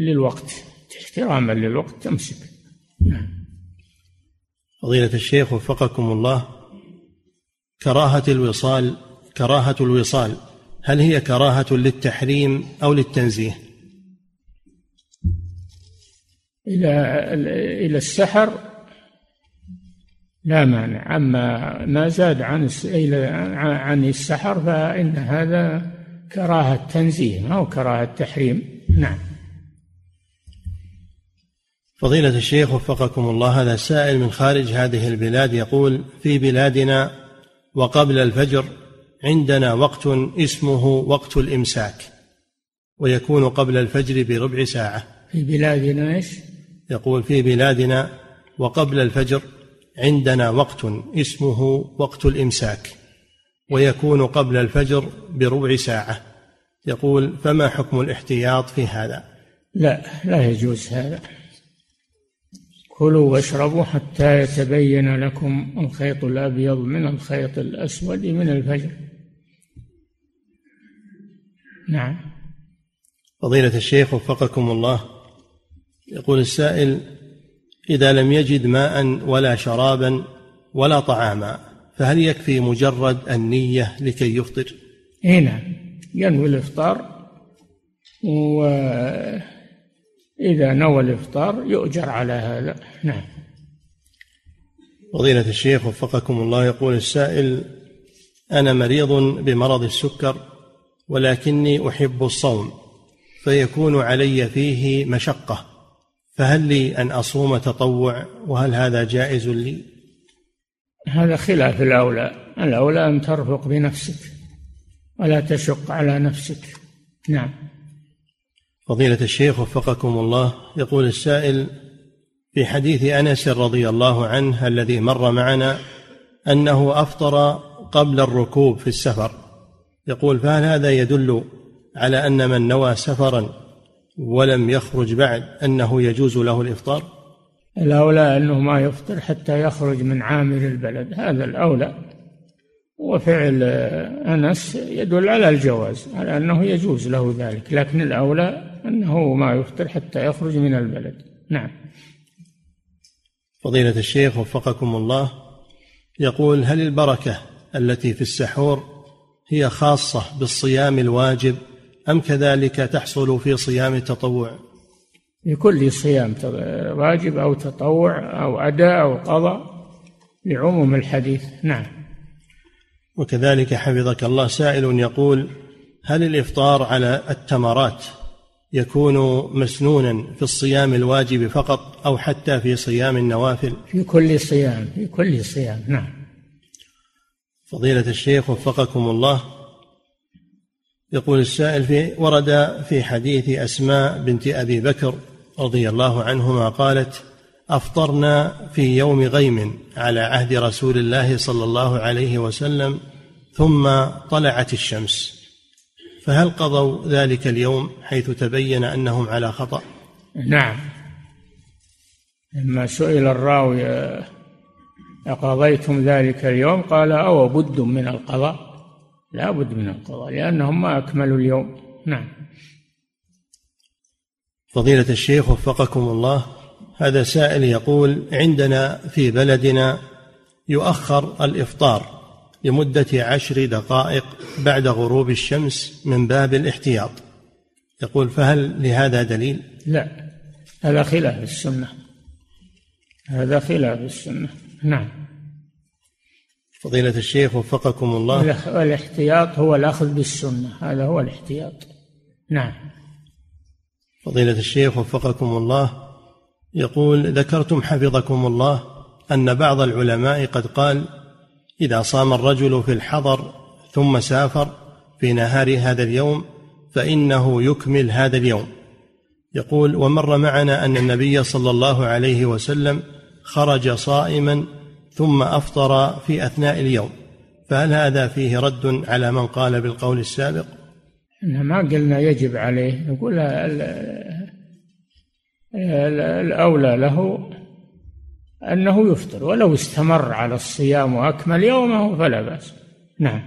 للوقت. احتراما للوقت تمسك نعم. فضيلة الشيخ وفقكم الله كراهة الوصال كراهة الوصال هل هي كراهة للتحريم أو للتنزيه؟ إلى إلى السحر لا مانع أما ما زاد عن عن السحر فإن هذا كراهة تنزيه أو كراهة تحريم؟ نعم. فضيلة الشيخ وفقكم الله هذا سائل من خارج هذه البلاد يقول في بلادنا وقبل الفجر عندنا وقت اسمه وقت الإمساك ويكون قبل الفجر بربع ساعة. في بلادنا إيش؟ يقول في بلادنا وقبل الفجر عندنا وقت اسمه وقت الإمساك. ويكون قبل الفجر بربع ساعة. يقول فما حكم الاحتياط في هذا؟ لا لا يجوز هذا. كلوا واشربوا حتى يتبين لكم الخيط الأبيض من الخيط الأسود من الفجر. نعم. فضيلة الشيخ وفقكم الله. يقول السائل إذا لم يجد ماء ولا شرابا ولا طعاما فهل يكفي مجرد النية لكي يفطر؟ اي نعم. ينوي الإفطار وإذا نوى الإفطار يؤجر على هذا. نعم. فضيلة الشيخ وفقكم الله يقول السائل أنا مريض بمرض السكر ولكني أحب الصوم فيكون علي فيه مشقة فهل لي أن أصوم تطوع؟ وهل هذا جائز لي؟ هذا خلاف الأولى. الأولى أن ترفق بنفسك ولا تشق على نفسك. نعم. فضيلة الشيخ وفقكم الله يقول السائل في حديث أنس رضي الله عنه الذي مر معنا أنه أفطر قبل الركوب في السفر. يقول فهل هذا يدل على أن من نوى سفرا ولم يخرج بعد أنه يجوز له الإفطار؟ الأولى أنه ما يفطر حتى يخرج من عامر البلد. هذا الأولى. وفعل أنس يدل على الجواز على أنه يجوز له ذلك. لكن الأولى أنه ما يفطر حتى يخرج من البلد. نعم. فضيلة الشيخ وفقكم الله يقول هل البركة التي في السحور هي خاصة بالصيام الواجب أم كذلك تحصل في صيام التطوع؟ في كل صيام واجب أو تطوع أو أداء أو قضاء لعموم الحديث. نعم. وكذلك حفظك الله سائل يقول هل الإفطار على التمرات يكون مسنونا في الصيام الواجب فقط أو حتى في صيام النوافل؟ في كل صيام في كل صيام. نعم. فضيلة الشيخ وفقكم الله. يقول السائل في ورد في حديث أسماء بنت أبي بكر رضي الله عنهما قالت أفطرنا في يوم غيم على عهد رسول الله صلى الله عليه وسلم ثم طلعت الشمس. فهل قضوا ذلك اليوم حيث تبين أنهم على خطأ؟ نعم. لما سئل الراوي أقضيتم ذلك اليوم؟ قال أو بد من القضاء. لا بد من القضاء لأنهم ما أكملوا اليوم. نعم. فضيلة الشيخ وفقكم الله هذا سائل يقول عندنا في بلدنا يؤخر الإفطار لمدة عشر دقائق بعد غروب الشمس من باب الاحتياط. يقول فهل لهذا دليل؟ لا هذا خلاف السنة. هذا خلاف السنة. نعم. فضيلة الشيخ وفقكم الله. والإحتياط هو الأخذ بالسنة. هذا هو الاحتياط. نعم. فضيلة الشيخ وفقكم الله يقول ذكرتم حفظكم الله أن بعض العلماء قد قال إذا صام الرجل في الحضر ثم سافر في نهار هذا اليوم فإنه يكمل هذا اليوم. يقول ومر معنا أن النبي صلى الله عليه وسلم خرج صائما ثم أفطر في أثناء اليوم فهل هذا فيه رد على من قال بالقول السابق؟ ما قلنا يجب عليه. نقول الأولى له أنه يفطر ولو استمر على الصيام وأكمل يومه فلا بأس. نعم.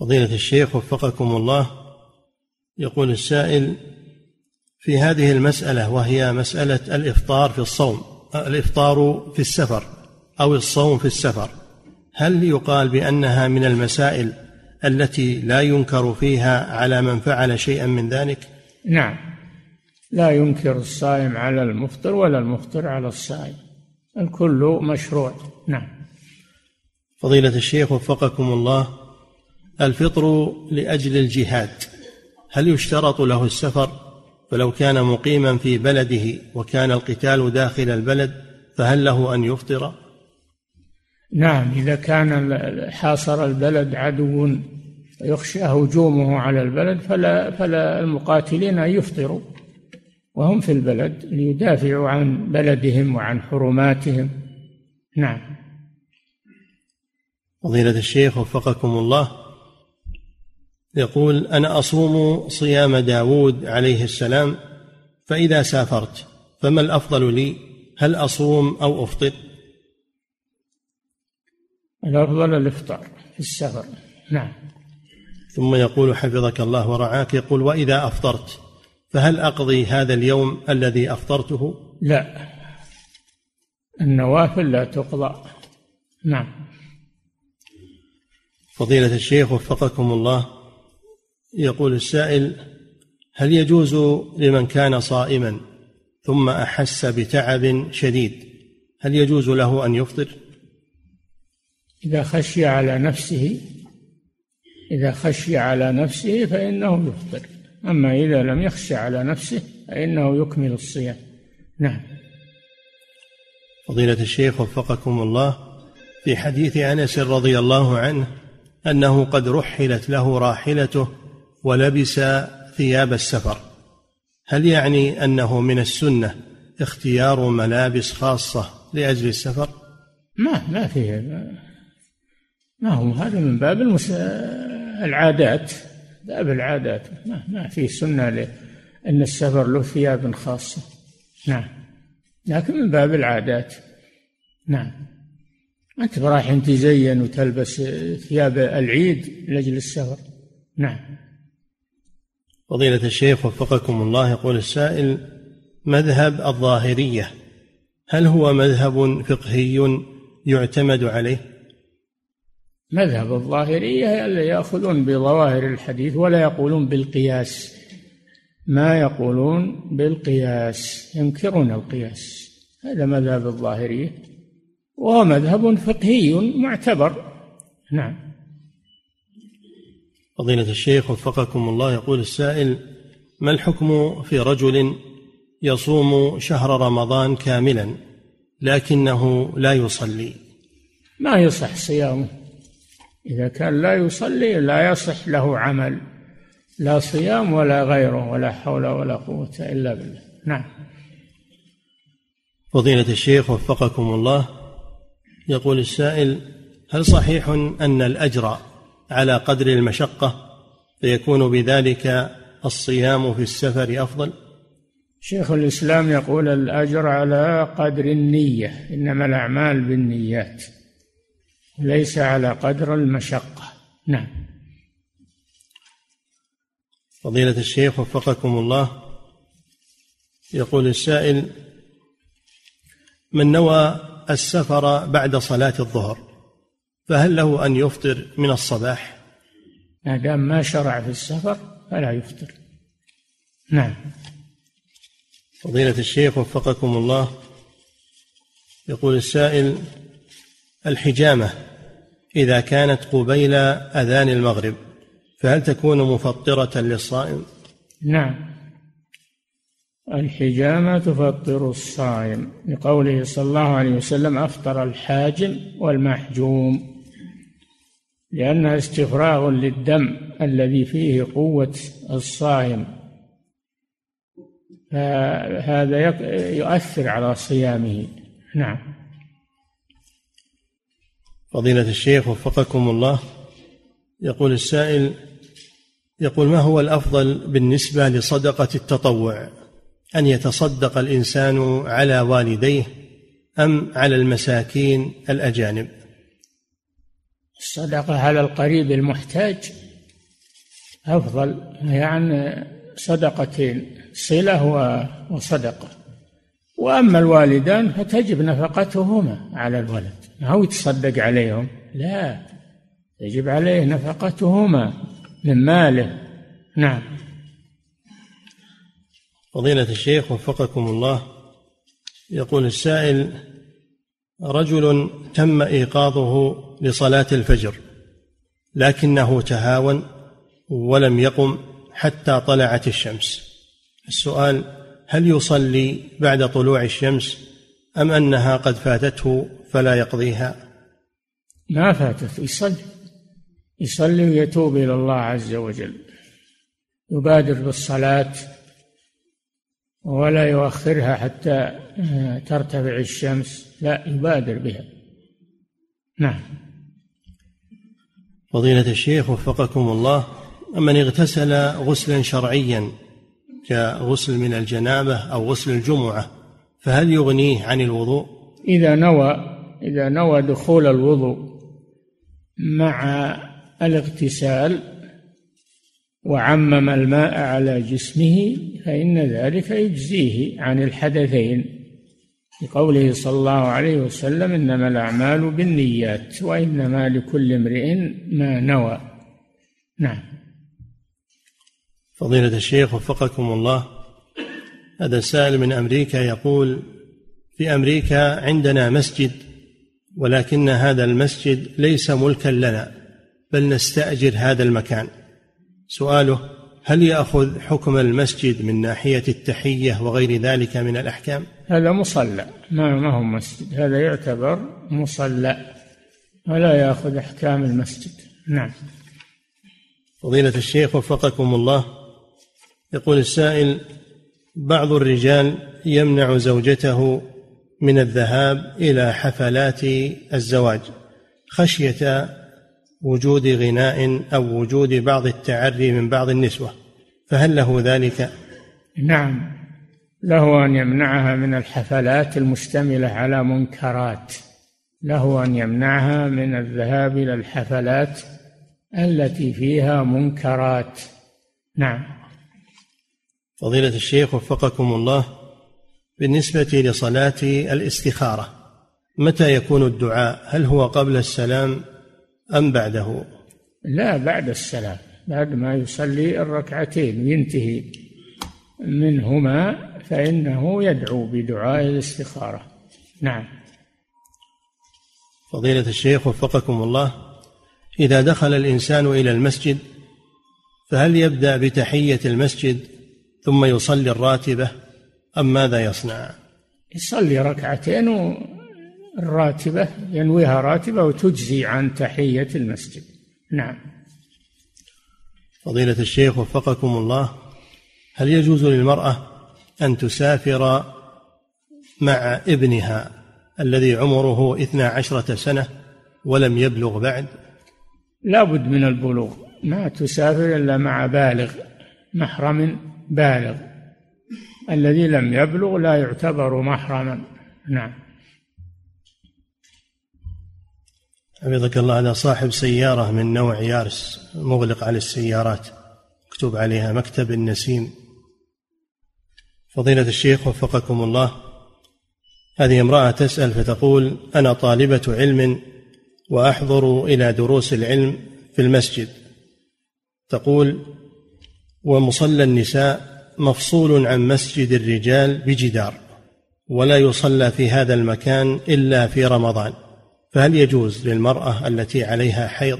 فضيلة الشيخ وفقكم الله يقول السائل في هذه المسألة وهي مسألة الإفطار في الصوم الإفطار في السفر أو الصوم في السفر هل يقال بأنها من المسائل التي لا ينكر فيها على من فعل شيئا من ذلك؟ نعم. لا ينكر الصائم على المفطر ولا المفطر على الصائم. الكل مشروع. نعم. فضيلة الشيخ وفقكم الله الفطر لأجل الجهاد هل يشترط له السفر؟ فلو كان مقيما في بلده وكان القتال داخل البلد فهل له أن يفطر؟ نعم إذا كان حاصر البلد عدو يخشى هجومه على البلد فلا فلا المقاتلين أن يفطروا وهم في البلد ليدافعوا عن بلدهم وعن حرماتهم. نعم. فضيلة الشيخ وفقكم الله يقول أنا أصوم صيام داود عليه السلام فإذا سافرت فما الأفضل لي؟ هل أصوم أو أفطر؟ الأفضل الإفطار في السفر. نعم. ثم يقول حفظك الله ورعاك يقول وإذا أفطرت فهل أقضي هذا اليوم الذي أفطرته؟ لا. النوافل لا تقضى. نعم. فضيلة الشيخ وفقكم الله يقول السائل هل يجوز لمن كان صائما ثم أحس بتعب شديد؟ هل يجوز له أن يفطر؟ إذا خشي على نفسه إذا خشي على نفسه فإنه يفطر. أما إذا لم يخشى على نفسه فإنه يكمل الصيام. نعم. فضيلة الشيخ وفقكم الله في حديث أنس رضي الله عنه أنه قد رحلت له راحلته ولبس ثياب السفر. هل يعني أنه من السنة اختيار ملابس خاصة لأجل السفر؟ ما ما فيه ما هو هذا من باب المس... العادات باب العادات. ما, ما في سنة لأن السفر له ثياب خاصة. نعم. لكن من باب العادات. نعم. أنت رايح تزين وتلبس ثياب العيد لأجل السفر. نعم. فضيلة الشيخ وفقكم الله يقول السائل مذهب الظاهرية هل هو مذهب فقهي يعتمد عليه؟ مذهب الظاهرية اللي يأخذون بظواهر الحديث ولا يقولون بالقياس. ما يقولون بالقياس ينكرون القياس. هذا مذهب الظاهرية وهو مذهب فقهي معتبر. نعم. فضيلة الشيخ وفقكم الله يقول السائل ما الحكم في رجل يصوم شهر رمضان كاملا لكنه لا يصلي؟ ما يصح صيامه. إذا كان لا يصلي لا يصح له عمل لا صيام ولا غيره ولا حول ولا قوة إلا بالله. نعم. فضيلة الشيخ وفقكم الله يقول السائل هل صحيح أن الأجر على قدر المشقة فيكون بذلك الصيام في السفر أفضل؟ شيخ الإسلام يقول الأجر على قدر النية إنما الأعمال بالنيات. ليس على قدر المشقة. نعم. فضيلة الشيخ وفقكم الله يقول السائل من نوى السفر بعد صلاة الظهر فهل له أن يفطر من الصباح؟ ما دام ما شرع في السفر فلا يفطر. نعم. فضيلة الشيخ وفقكم الله يقول السائل الحجامة إذا كانت قبيل أذان المغرب فهل تكون مفطرة للصائم؟ نعم. الحجامة تفطر الصائم. لقوله صلى الله عليه وسلم أفطر الحاجم والمحجوم. لأنها استفراغ للدم الذي فيه قوة الصائم. فهذا يؤثر على صيامه. نعم. فضيلة الشيخ وفقكم الله. يقول السائل يقول ما هو الأفضل بالنسبة لصدقة التطوع؟ أن يتصدق الإنسان على والديه أم على المساكين الأجانب؟ الصدقة على القريب المحتاج أفضل يعني صدقتين صلة وصدقة. وأما الوالدان فتجب نفقتهما على الولد. أو يتصدق عليهم. لا يجب عليه نفقتهما من ماله. نعم. فضيلة الشيخ وفقكم الله يقول السائل رجل تم إيقاظه لصلاة الفجر لكنه تهاون ولم يقم حتى طلعت الشمس. السؤال هل يصلي بعد طلوع الشمس أم أنها قد فاتته فلا يقضيها؟ ما فاتته يصلي. يصلي ويتوب إلى الله عز وجل. يبادر بالصلاة ولا يؤخرها حتى ترتفع الشمس. لا يبادر بها. نعم. فضيلة الشيخ وفقكم الله من اغتسل غسلا شرعيا كغسل من الجنابة أو غسل الجمعة فهل يغنيه عن الوضوء؟ إذا نوى إذا نوى دخول الوضوء مع الاغتسال وعمم الماء على جسمه فإن ذلك يجزيه عن الحدثين. لقوله صلى الله عليه وسلم إنما الأعمال بالنيات وإنما لكل امرئ ما نوى. نعم. فضيلة الشيخ وفقكم الله. هذا سائل من أمريكا يقول في أمريكا عندنا مسجد ولكن هذا المسجد ليس ملكا لنا بل نستأجر هذا المكان. سؤاله هل يأخذ حكم المسجد من ناحية التحية وغير ذلك من الأحكام؟ هذا مصلى ما ما هو مسجد هذا يعتبر مصلى ولا يأخذ أحكام المسجد. نعم. فضيلة الشيخ وفقكم الله يقول السائل بعض الرجال يمنع زوجته من الذهاب إلى حفلات الزواج خشية وجود غناء أو وجود بعض التعري من بعض النسوة فهل له ذلك؟ نعم له أن يمنعها من الحفلات المشتملة على منكرات له أن يمنعها من الذهاب إلى الحفلات التي فيها منكرات نعم فضيلة الشيخ وفقكم الله بالنسبة لصلاة الاستخارة متى يكون الدعاء؟ هل هو قبل السلام أم بعده؟ لا بعد السلام بعد ما يصلي الركعتين وينتهي منهما فإنه يدعو بدعاء الاستخارة. نعم. فضيلة الشيخ وفقكم الله إذا دخل الإنسان إلى المسجد فهل يبدأ بتحية المسجد ثم يصلي الراتبة أم ماذا يصنع؟ يصلي ركعتين الراتبة ينويها راتبة وتجزي عن تحية المسجد. نعم. فضيلة الشيخ وفقكم الله هل يجوز للمرأة أن تسافر مع ابنها الذي عمره اثنا عشرة سنة ولم يبلغ بعد؟ لا بد من البلوغ. ما تسافر إلا مع بالغ محرم بالغ الذي لم يبلغ لا يعتبر محرما. نعم. حفظك الله هذا صاحب سيارة من نوع يارس مغلق على السيارات مكتوب عليها مكتب النسيم. فضيلة الشيخ وفقكم الله. هذه امرأة تسأل فتقول أنا طالبة علم وأحضر إلى دروس العلم في المسجد. تقول ومصلى النساء مفصول عن مسجد الرجال بجدار ولا يصلى في هذا المكان إلا في رمضان. فهل يجوز للمرأة التي عليها حيض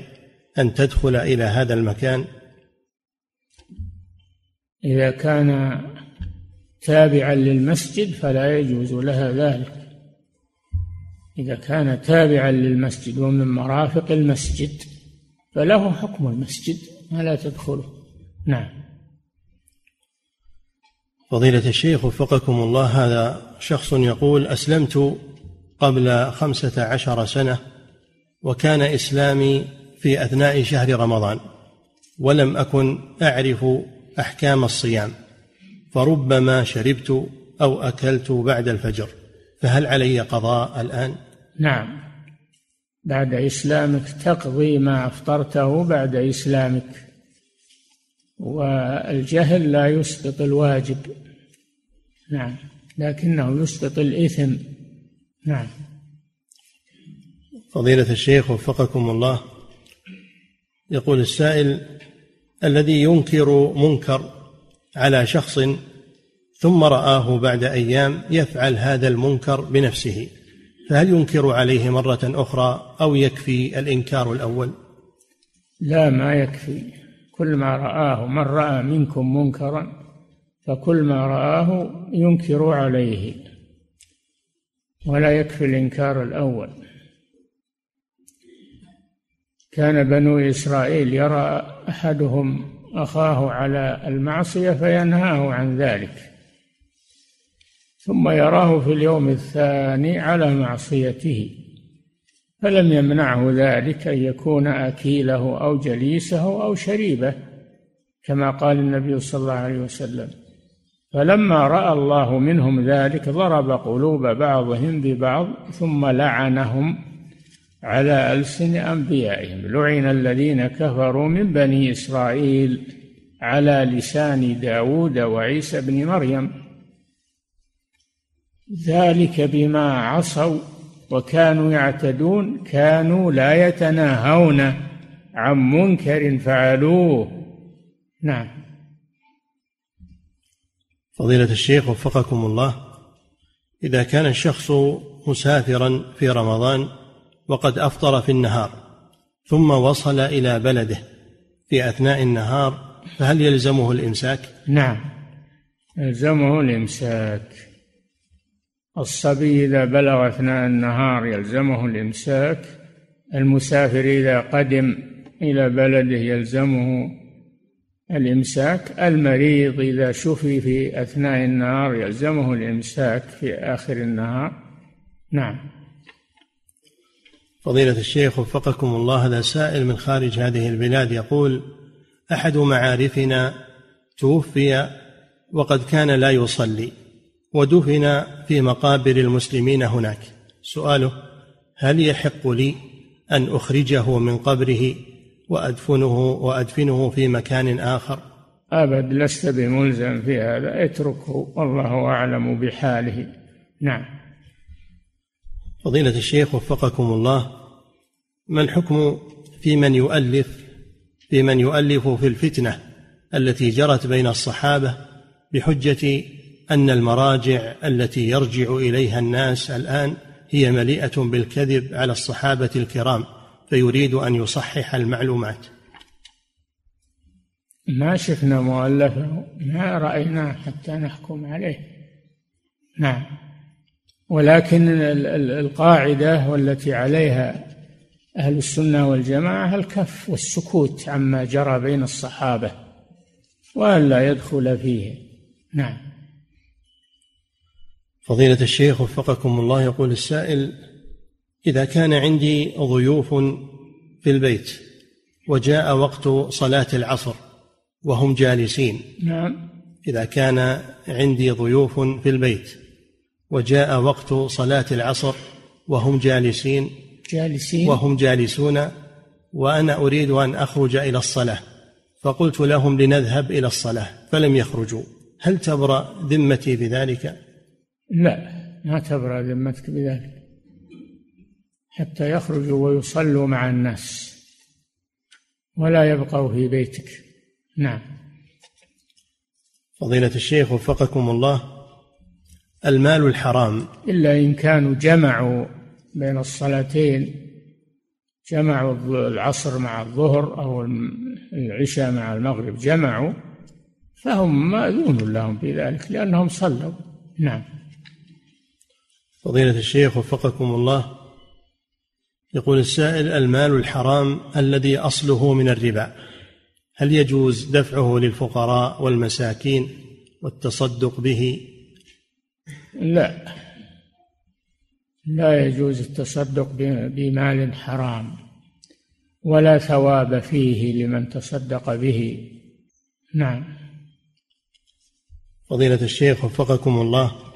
أن تدخل إلى هذا المكان؟ إذا كان تابعا للمسجد فلا يجوز لها ذلك. إذا كان تابعا للمسجد ومن مرافق المسجد فله حكم المسجد ما لا تدخله. نعم. فضيلة الشيخ وفقكم الله هذا شخص يقول أسلمت قبل خمسة عشر سنة وكان إسلامي في أثناء شهر رمضان ولم أكن أعرف أحكام الصيام فربما شربت أو أكلت بعد الفجر فهل علي قضاء الآن؟ نعم بعد إسلامك تقضي ما أفطرته بعد إسلامك والجهل لا يسقط الواجب. نعم. لكنه يسقط الإثم. نعم. فضيلة الشيخ وفقكم الله يقول السائل الذي ينكر منكر على شخص ثم رآه بعد أيام يفعل هذا المنكر بنفسه فهل ينكر عليه مرة أخرى أو يكفي الإنكار الأول؟ لا ما يكفي. كل ما رآه من رأى منكم منكرا فكل ما رآه ينكر عليه. ولا يكفي الإنكار الأول. كان بنو إسرائيل يرى أحدهم أخاه على المعصية فينهاه عن ذلك. ثم يراه في اليوم الثاني على معصيته. فلم يمنعه ذلك أن يكون أكيله أو جليسه أو شريبه كما قال النبي صلى الله عليه وسلم. فلما رأى الله منهم ذلك ضرب قلوب بعضهم ببعض ثم لعنهم على ألسن أنبيائهم. لعن الذين كفروا من بني إسرائيل على لسان داود وعيسى بن مريم. ذلك بما عصوا وكانوا يعتدون كانوا لا يتناهون عن منكر فعلوه. نعم. فضيلة الشيخ وفقكم الله إذا كان الشخص مسافرا في رمضان وقد أفطر في النهار ثم وصل إلى بلده في أثناء النهار فهل يلزمه الإمساك؟ نعم. يلزمه الإمساك. الصبي إذا بلغ أثناء النهار يلزمه الإمساك المسافر إذا قدم إلى بلده يلزمه الإمساك المريض إذا شفي في أثناء النهار يلزمه الإمساك في آخر النهار. نعم. فضيلة الشيخ وفقكم الله هذا سائل من خارج هذه البلاد يقول أحد معارفنا توفي وقد كان لا يصلي. ودفن في مقابر المسلمين هناك. سؤاله هل يحق لي أن أخرجه من قبره وأدفنه وأدفنه في مكان آخر؟ أبد لست بملزم في هذا. اتركه والله أعلم بحاله. نعم. فضيلة الشيخ وفقكم الله ما الحكم في من يؤلف في من يؤلف في الفتنة التي جرت بين الصحابة بحجة أن المراجع التي يرجع إليها الناس الآن هي مليئة بالكذب على الصحابة الكرام فيريد أن يصحح المعلومات. ما شفنا مؤلفه ما رأيناه حتى نحكم عليه. نعم. ولكن القاعدة والتي عليها أهل السنة والجماعة الكف والسكوت عما جرى بين الصحابة وألا يدخل فيه. نعم. فضيلة الشيخ وفقكم الله يقول السائل إذا كان عندي ضيوف في البيت وجاء وقت صلاة العصر وهم جالسين نعم إذا كان عندي ضيوف في البيت وجاء وقت صلاة العصر وهم جالسين جالسين وهم جالسون وأنا أريد أن أخرج إلى الصلاة فقلت لهم لنذهب إلى الصلاة فلم يخرجوا هل تبرأ ذمتي بذلك؟ لا ما تبرأ ذمتك بذلك. حتى يخرجوا ويصلوا مع الناس. ولا يبقوا في بيتك. نعم. فضيلة الشيخ وفقكم الله المال الحرام. إلا إن كانوا جمعوا بين الصلاتين جمعوا العصر مع الظهر أو العشاء مع المغرب جمعوا فهم مأذون لهم في ذلك لأنهم صلوا. نعم. فضيلة الشيخ وفقكم الله يقول السائل المال الحرام الذي أصله من الربا هل يجوز دفعه للفقراء والمساكين والتصدق به؟ لا. لا يجوز التصدق بمال حرام ولا ثواب فيه لمن تصدق به. نعم. فضيلة الشيخ وفقكم الله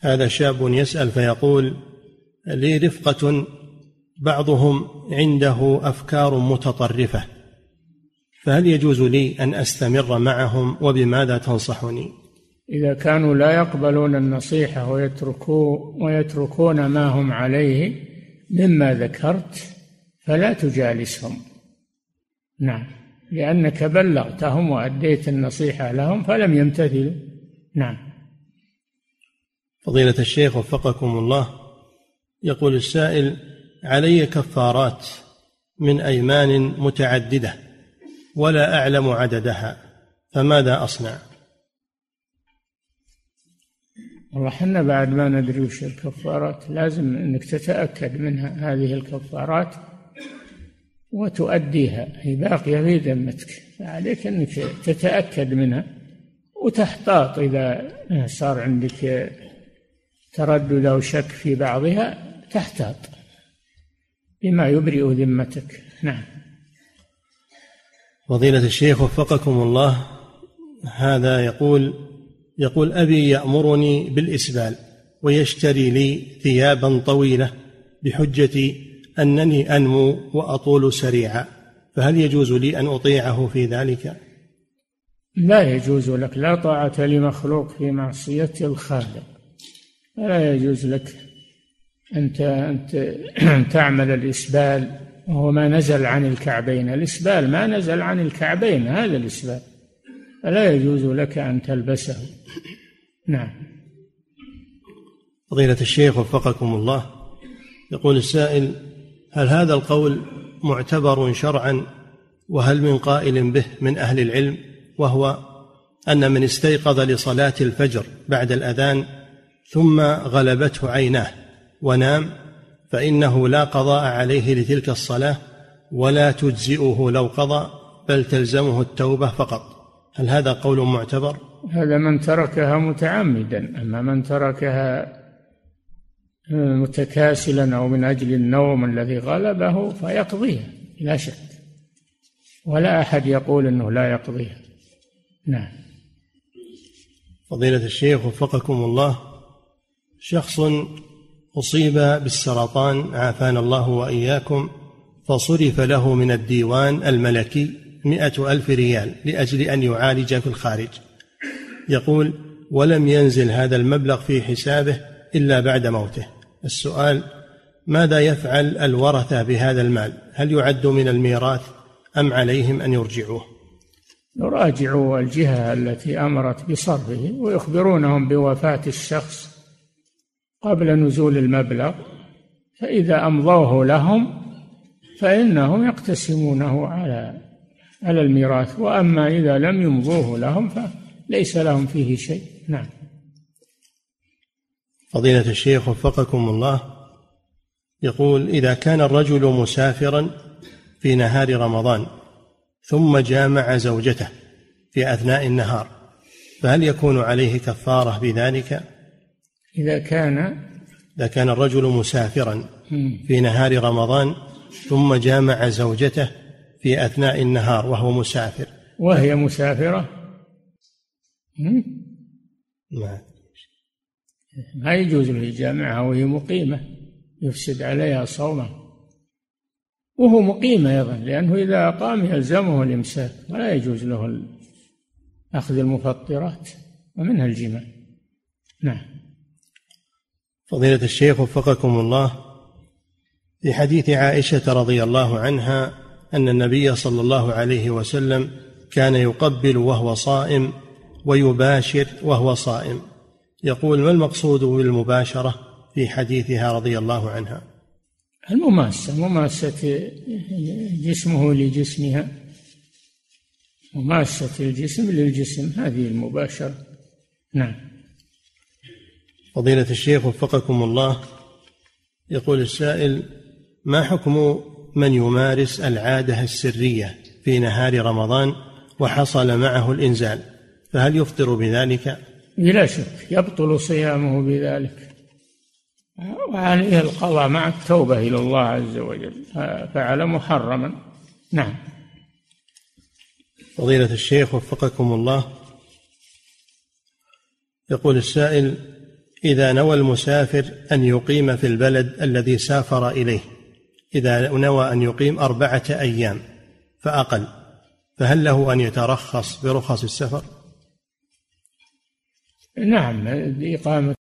هذا شاب يسأل فيقول لي رفقة بعضهم عنده أفكار متطرفة فهل يجوز لي أن أستمر معهم وبماذا تنصحني؟ إذا كانوا لا يقبلون النصيحة ويتركوا ويتركون ما هم عليه مما ذكرت فلا تجالسهم. نعم. لأنك بلغتهم وأديت النصيحة لهم فلم يمتثلوا. نعم. فضيلة الشيخ وفقكم الله يقول السائل علي كفارات من أيمان متعددة ولا أعلم عددها فماذا أصنع؟ والله إحنا بعد ما ندري وش الكفارات لازم إنك تتأكد منها هذه الكفارات وتؤديها. هي باقية في ذمتك فعليك إنك تتأكد منها وتحتاط إذا صار عندك تردد أو شك في بعضها تحتاط بما يبرئ ذمتك. نعم. فضيلة الشيخ وفقكم الله هذا يقول يقول أبي يأمرني بالإسبال ويشتري لي ثيابا طويلة بحجة أنني أنمو وأطول سريعا. فهل يجوز لي أن أطيعه في ذلك؟ لا يجوز لك لا طاعة لمخلوق في معصية الخالق. لا يجوز لك أنت أن تعمل الإسبال وهو ما نزل عن الكعبين. الإسبال ما نزل عن الكعبين هذا الإسبال. فلا يجوز لك أن تلبسه. نعم. فضيلة الشيخ وفقكم الله يقول السائل هل هذا القول معتبر شرعا؟ وهل من قائل به من أهل العلم؟ وهو أن من استيقظ لصلاة الفجر بعد الأذان ثم غلبته عيناه ونام فإنه لا قضاء عليه لتلك الصلاة ولا تجزئه لو قضى بل تلزمه التوبة فقط. هل هذا قول معتبر؟ هذا من تركها متعمدا. أما من تركها متكاسلا أو من أجل النوم الذي غلبه فيقضيها لا شك. ولا أحد يقول أنه لا يقضيها. نعم. فضيلة الشيخ وفقكم الله شخص أصيب بالسرطان عافانا الله وإياكم فصرف له من الديوان الملكي مئة ألف ريال لأجل أن يعالج في الخارج. يقول ولم ينزل هذا المبلغ في حسابه إلا بعد موته. السؤال ماذا يفعل الورثة بهذا المال؟ هل يعد من الميراث أم عليهم أن يرجعوه؟ يراجعوا الجهة التي أمرت بصرفه ويخبرونهم بوفاة الشخص قبل نزول المبلغ فإذا أمضوه لهم فإنهم يقتسمونه على على الميراث. وأما إذا لم يمضوه لهم فليس لهم فيه شيء. نعم. فضيلة الشيخ وفقكم الله يقول إذا كان الرجل مسافرا في نهار رمضان ثم جامع زوجته في أثناء النهار فهل يكون عليه كفارة بذلك؟ إذا كان إذا كان الرجل مسافرا في نهار رمضان ثم جامع زوجته في أثناء النهار وهو مسافر. وهي مسافرة؟ ما ما يجوز له يجامعها وهي مقيمة يفسد عليها صومه. وهو مقيم أيضا لأنه إذا أقام يلزمه الإمساك ولا يجوز له أخذ المفطرات ومنها الجماع. نعم. فضيلة الشيخ وفقكم الله في حديث عائشة رضي الله عنها أن النبي صلى الله عليه وسلم كان يقبل وهو صائم ويباشر وهو صائم. يقول ما المقصود بالمباشرة في حديثها رضي الله عنها؟ المماسة مماسة جسمه لجسمها مماسة الجسم للجسم هذه المباشرة. نعم. فضيلة الشيخ وفقكم الله يقول السائل ما حكم من يمارس العادة السرية في نهار رمضان وحصل معه الإنزال؟ فهل يفطر بذلك؟ بلا شك يبطل صيامه بذلك. وعليه القضاء مع التوبة إلى الله عز وجل. فعل محرما. نعم. فضيلة الشيخ وفقكم الله يقول السائل إذا نوى المسافر أن يقيم في البلد الذي سافر إليه إذا نوى أن يقيم أربعة أيام فأقل فهل له أن يترخص برخص السفر؟ نعم بإقامة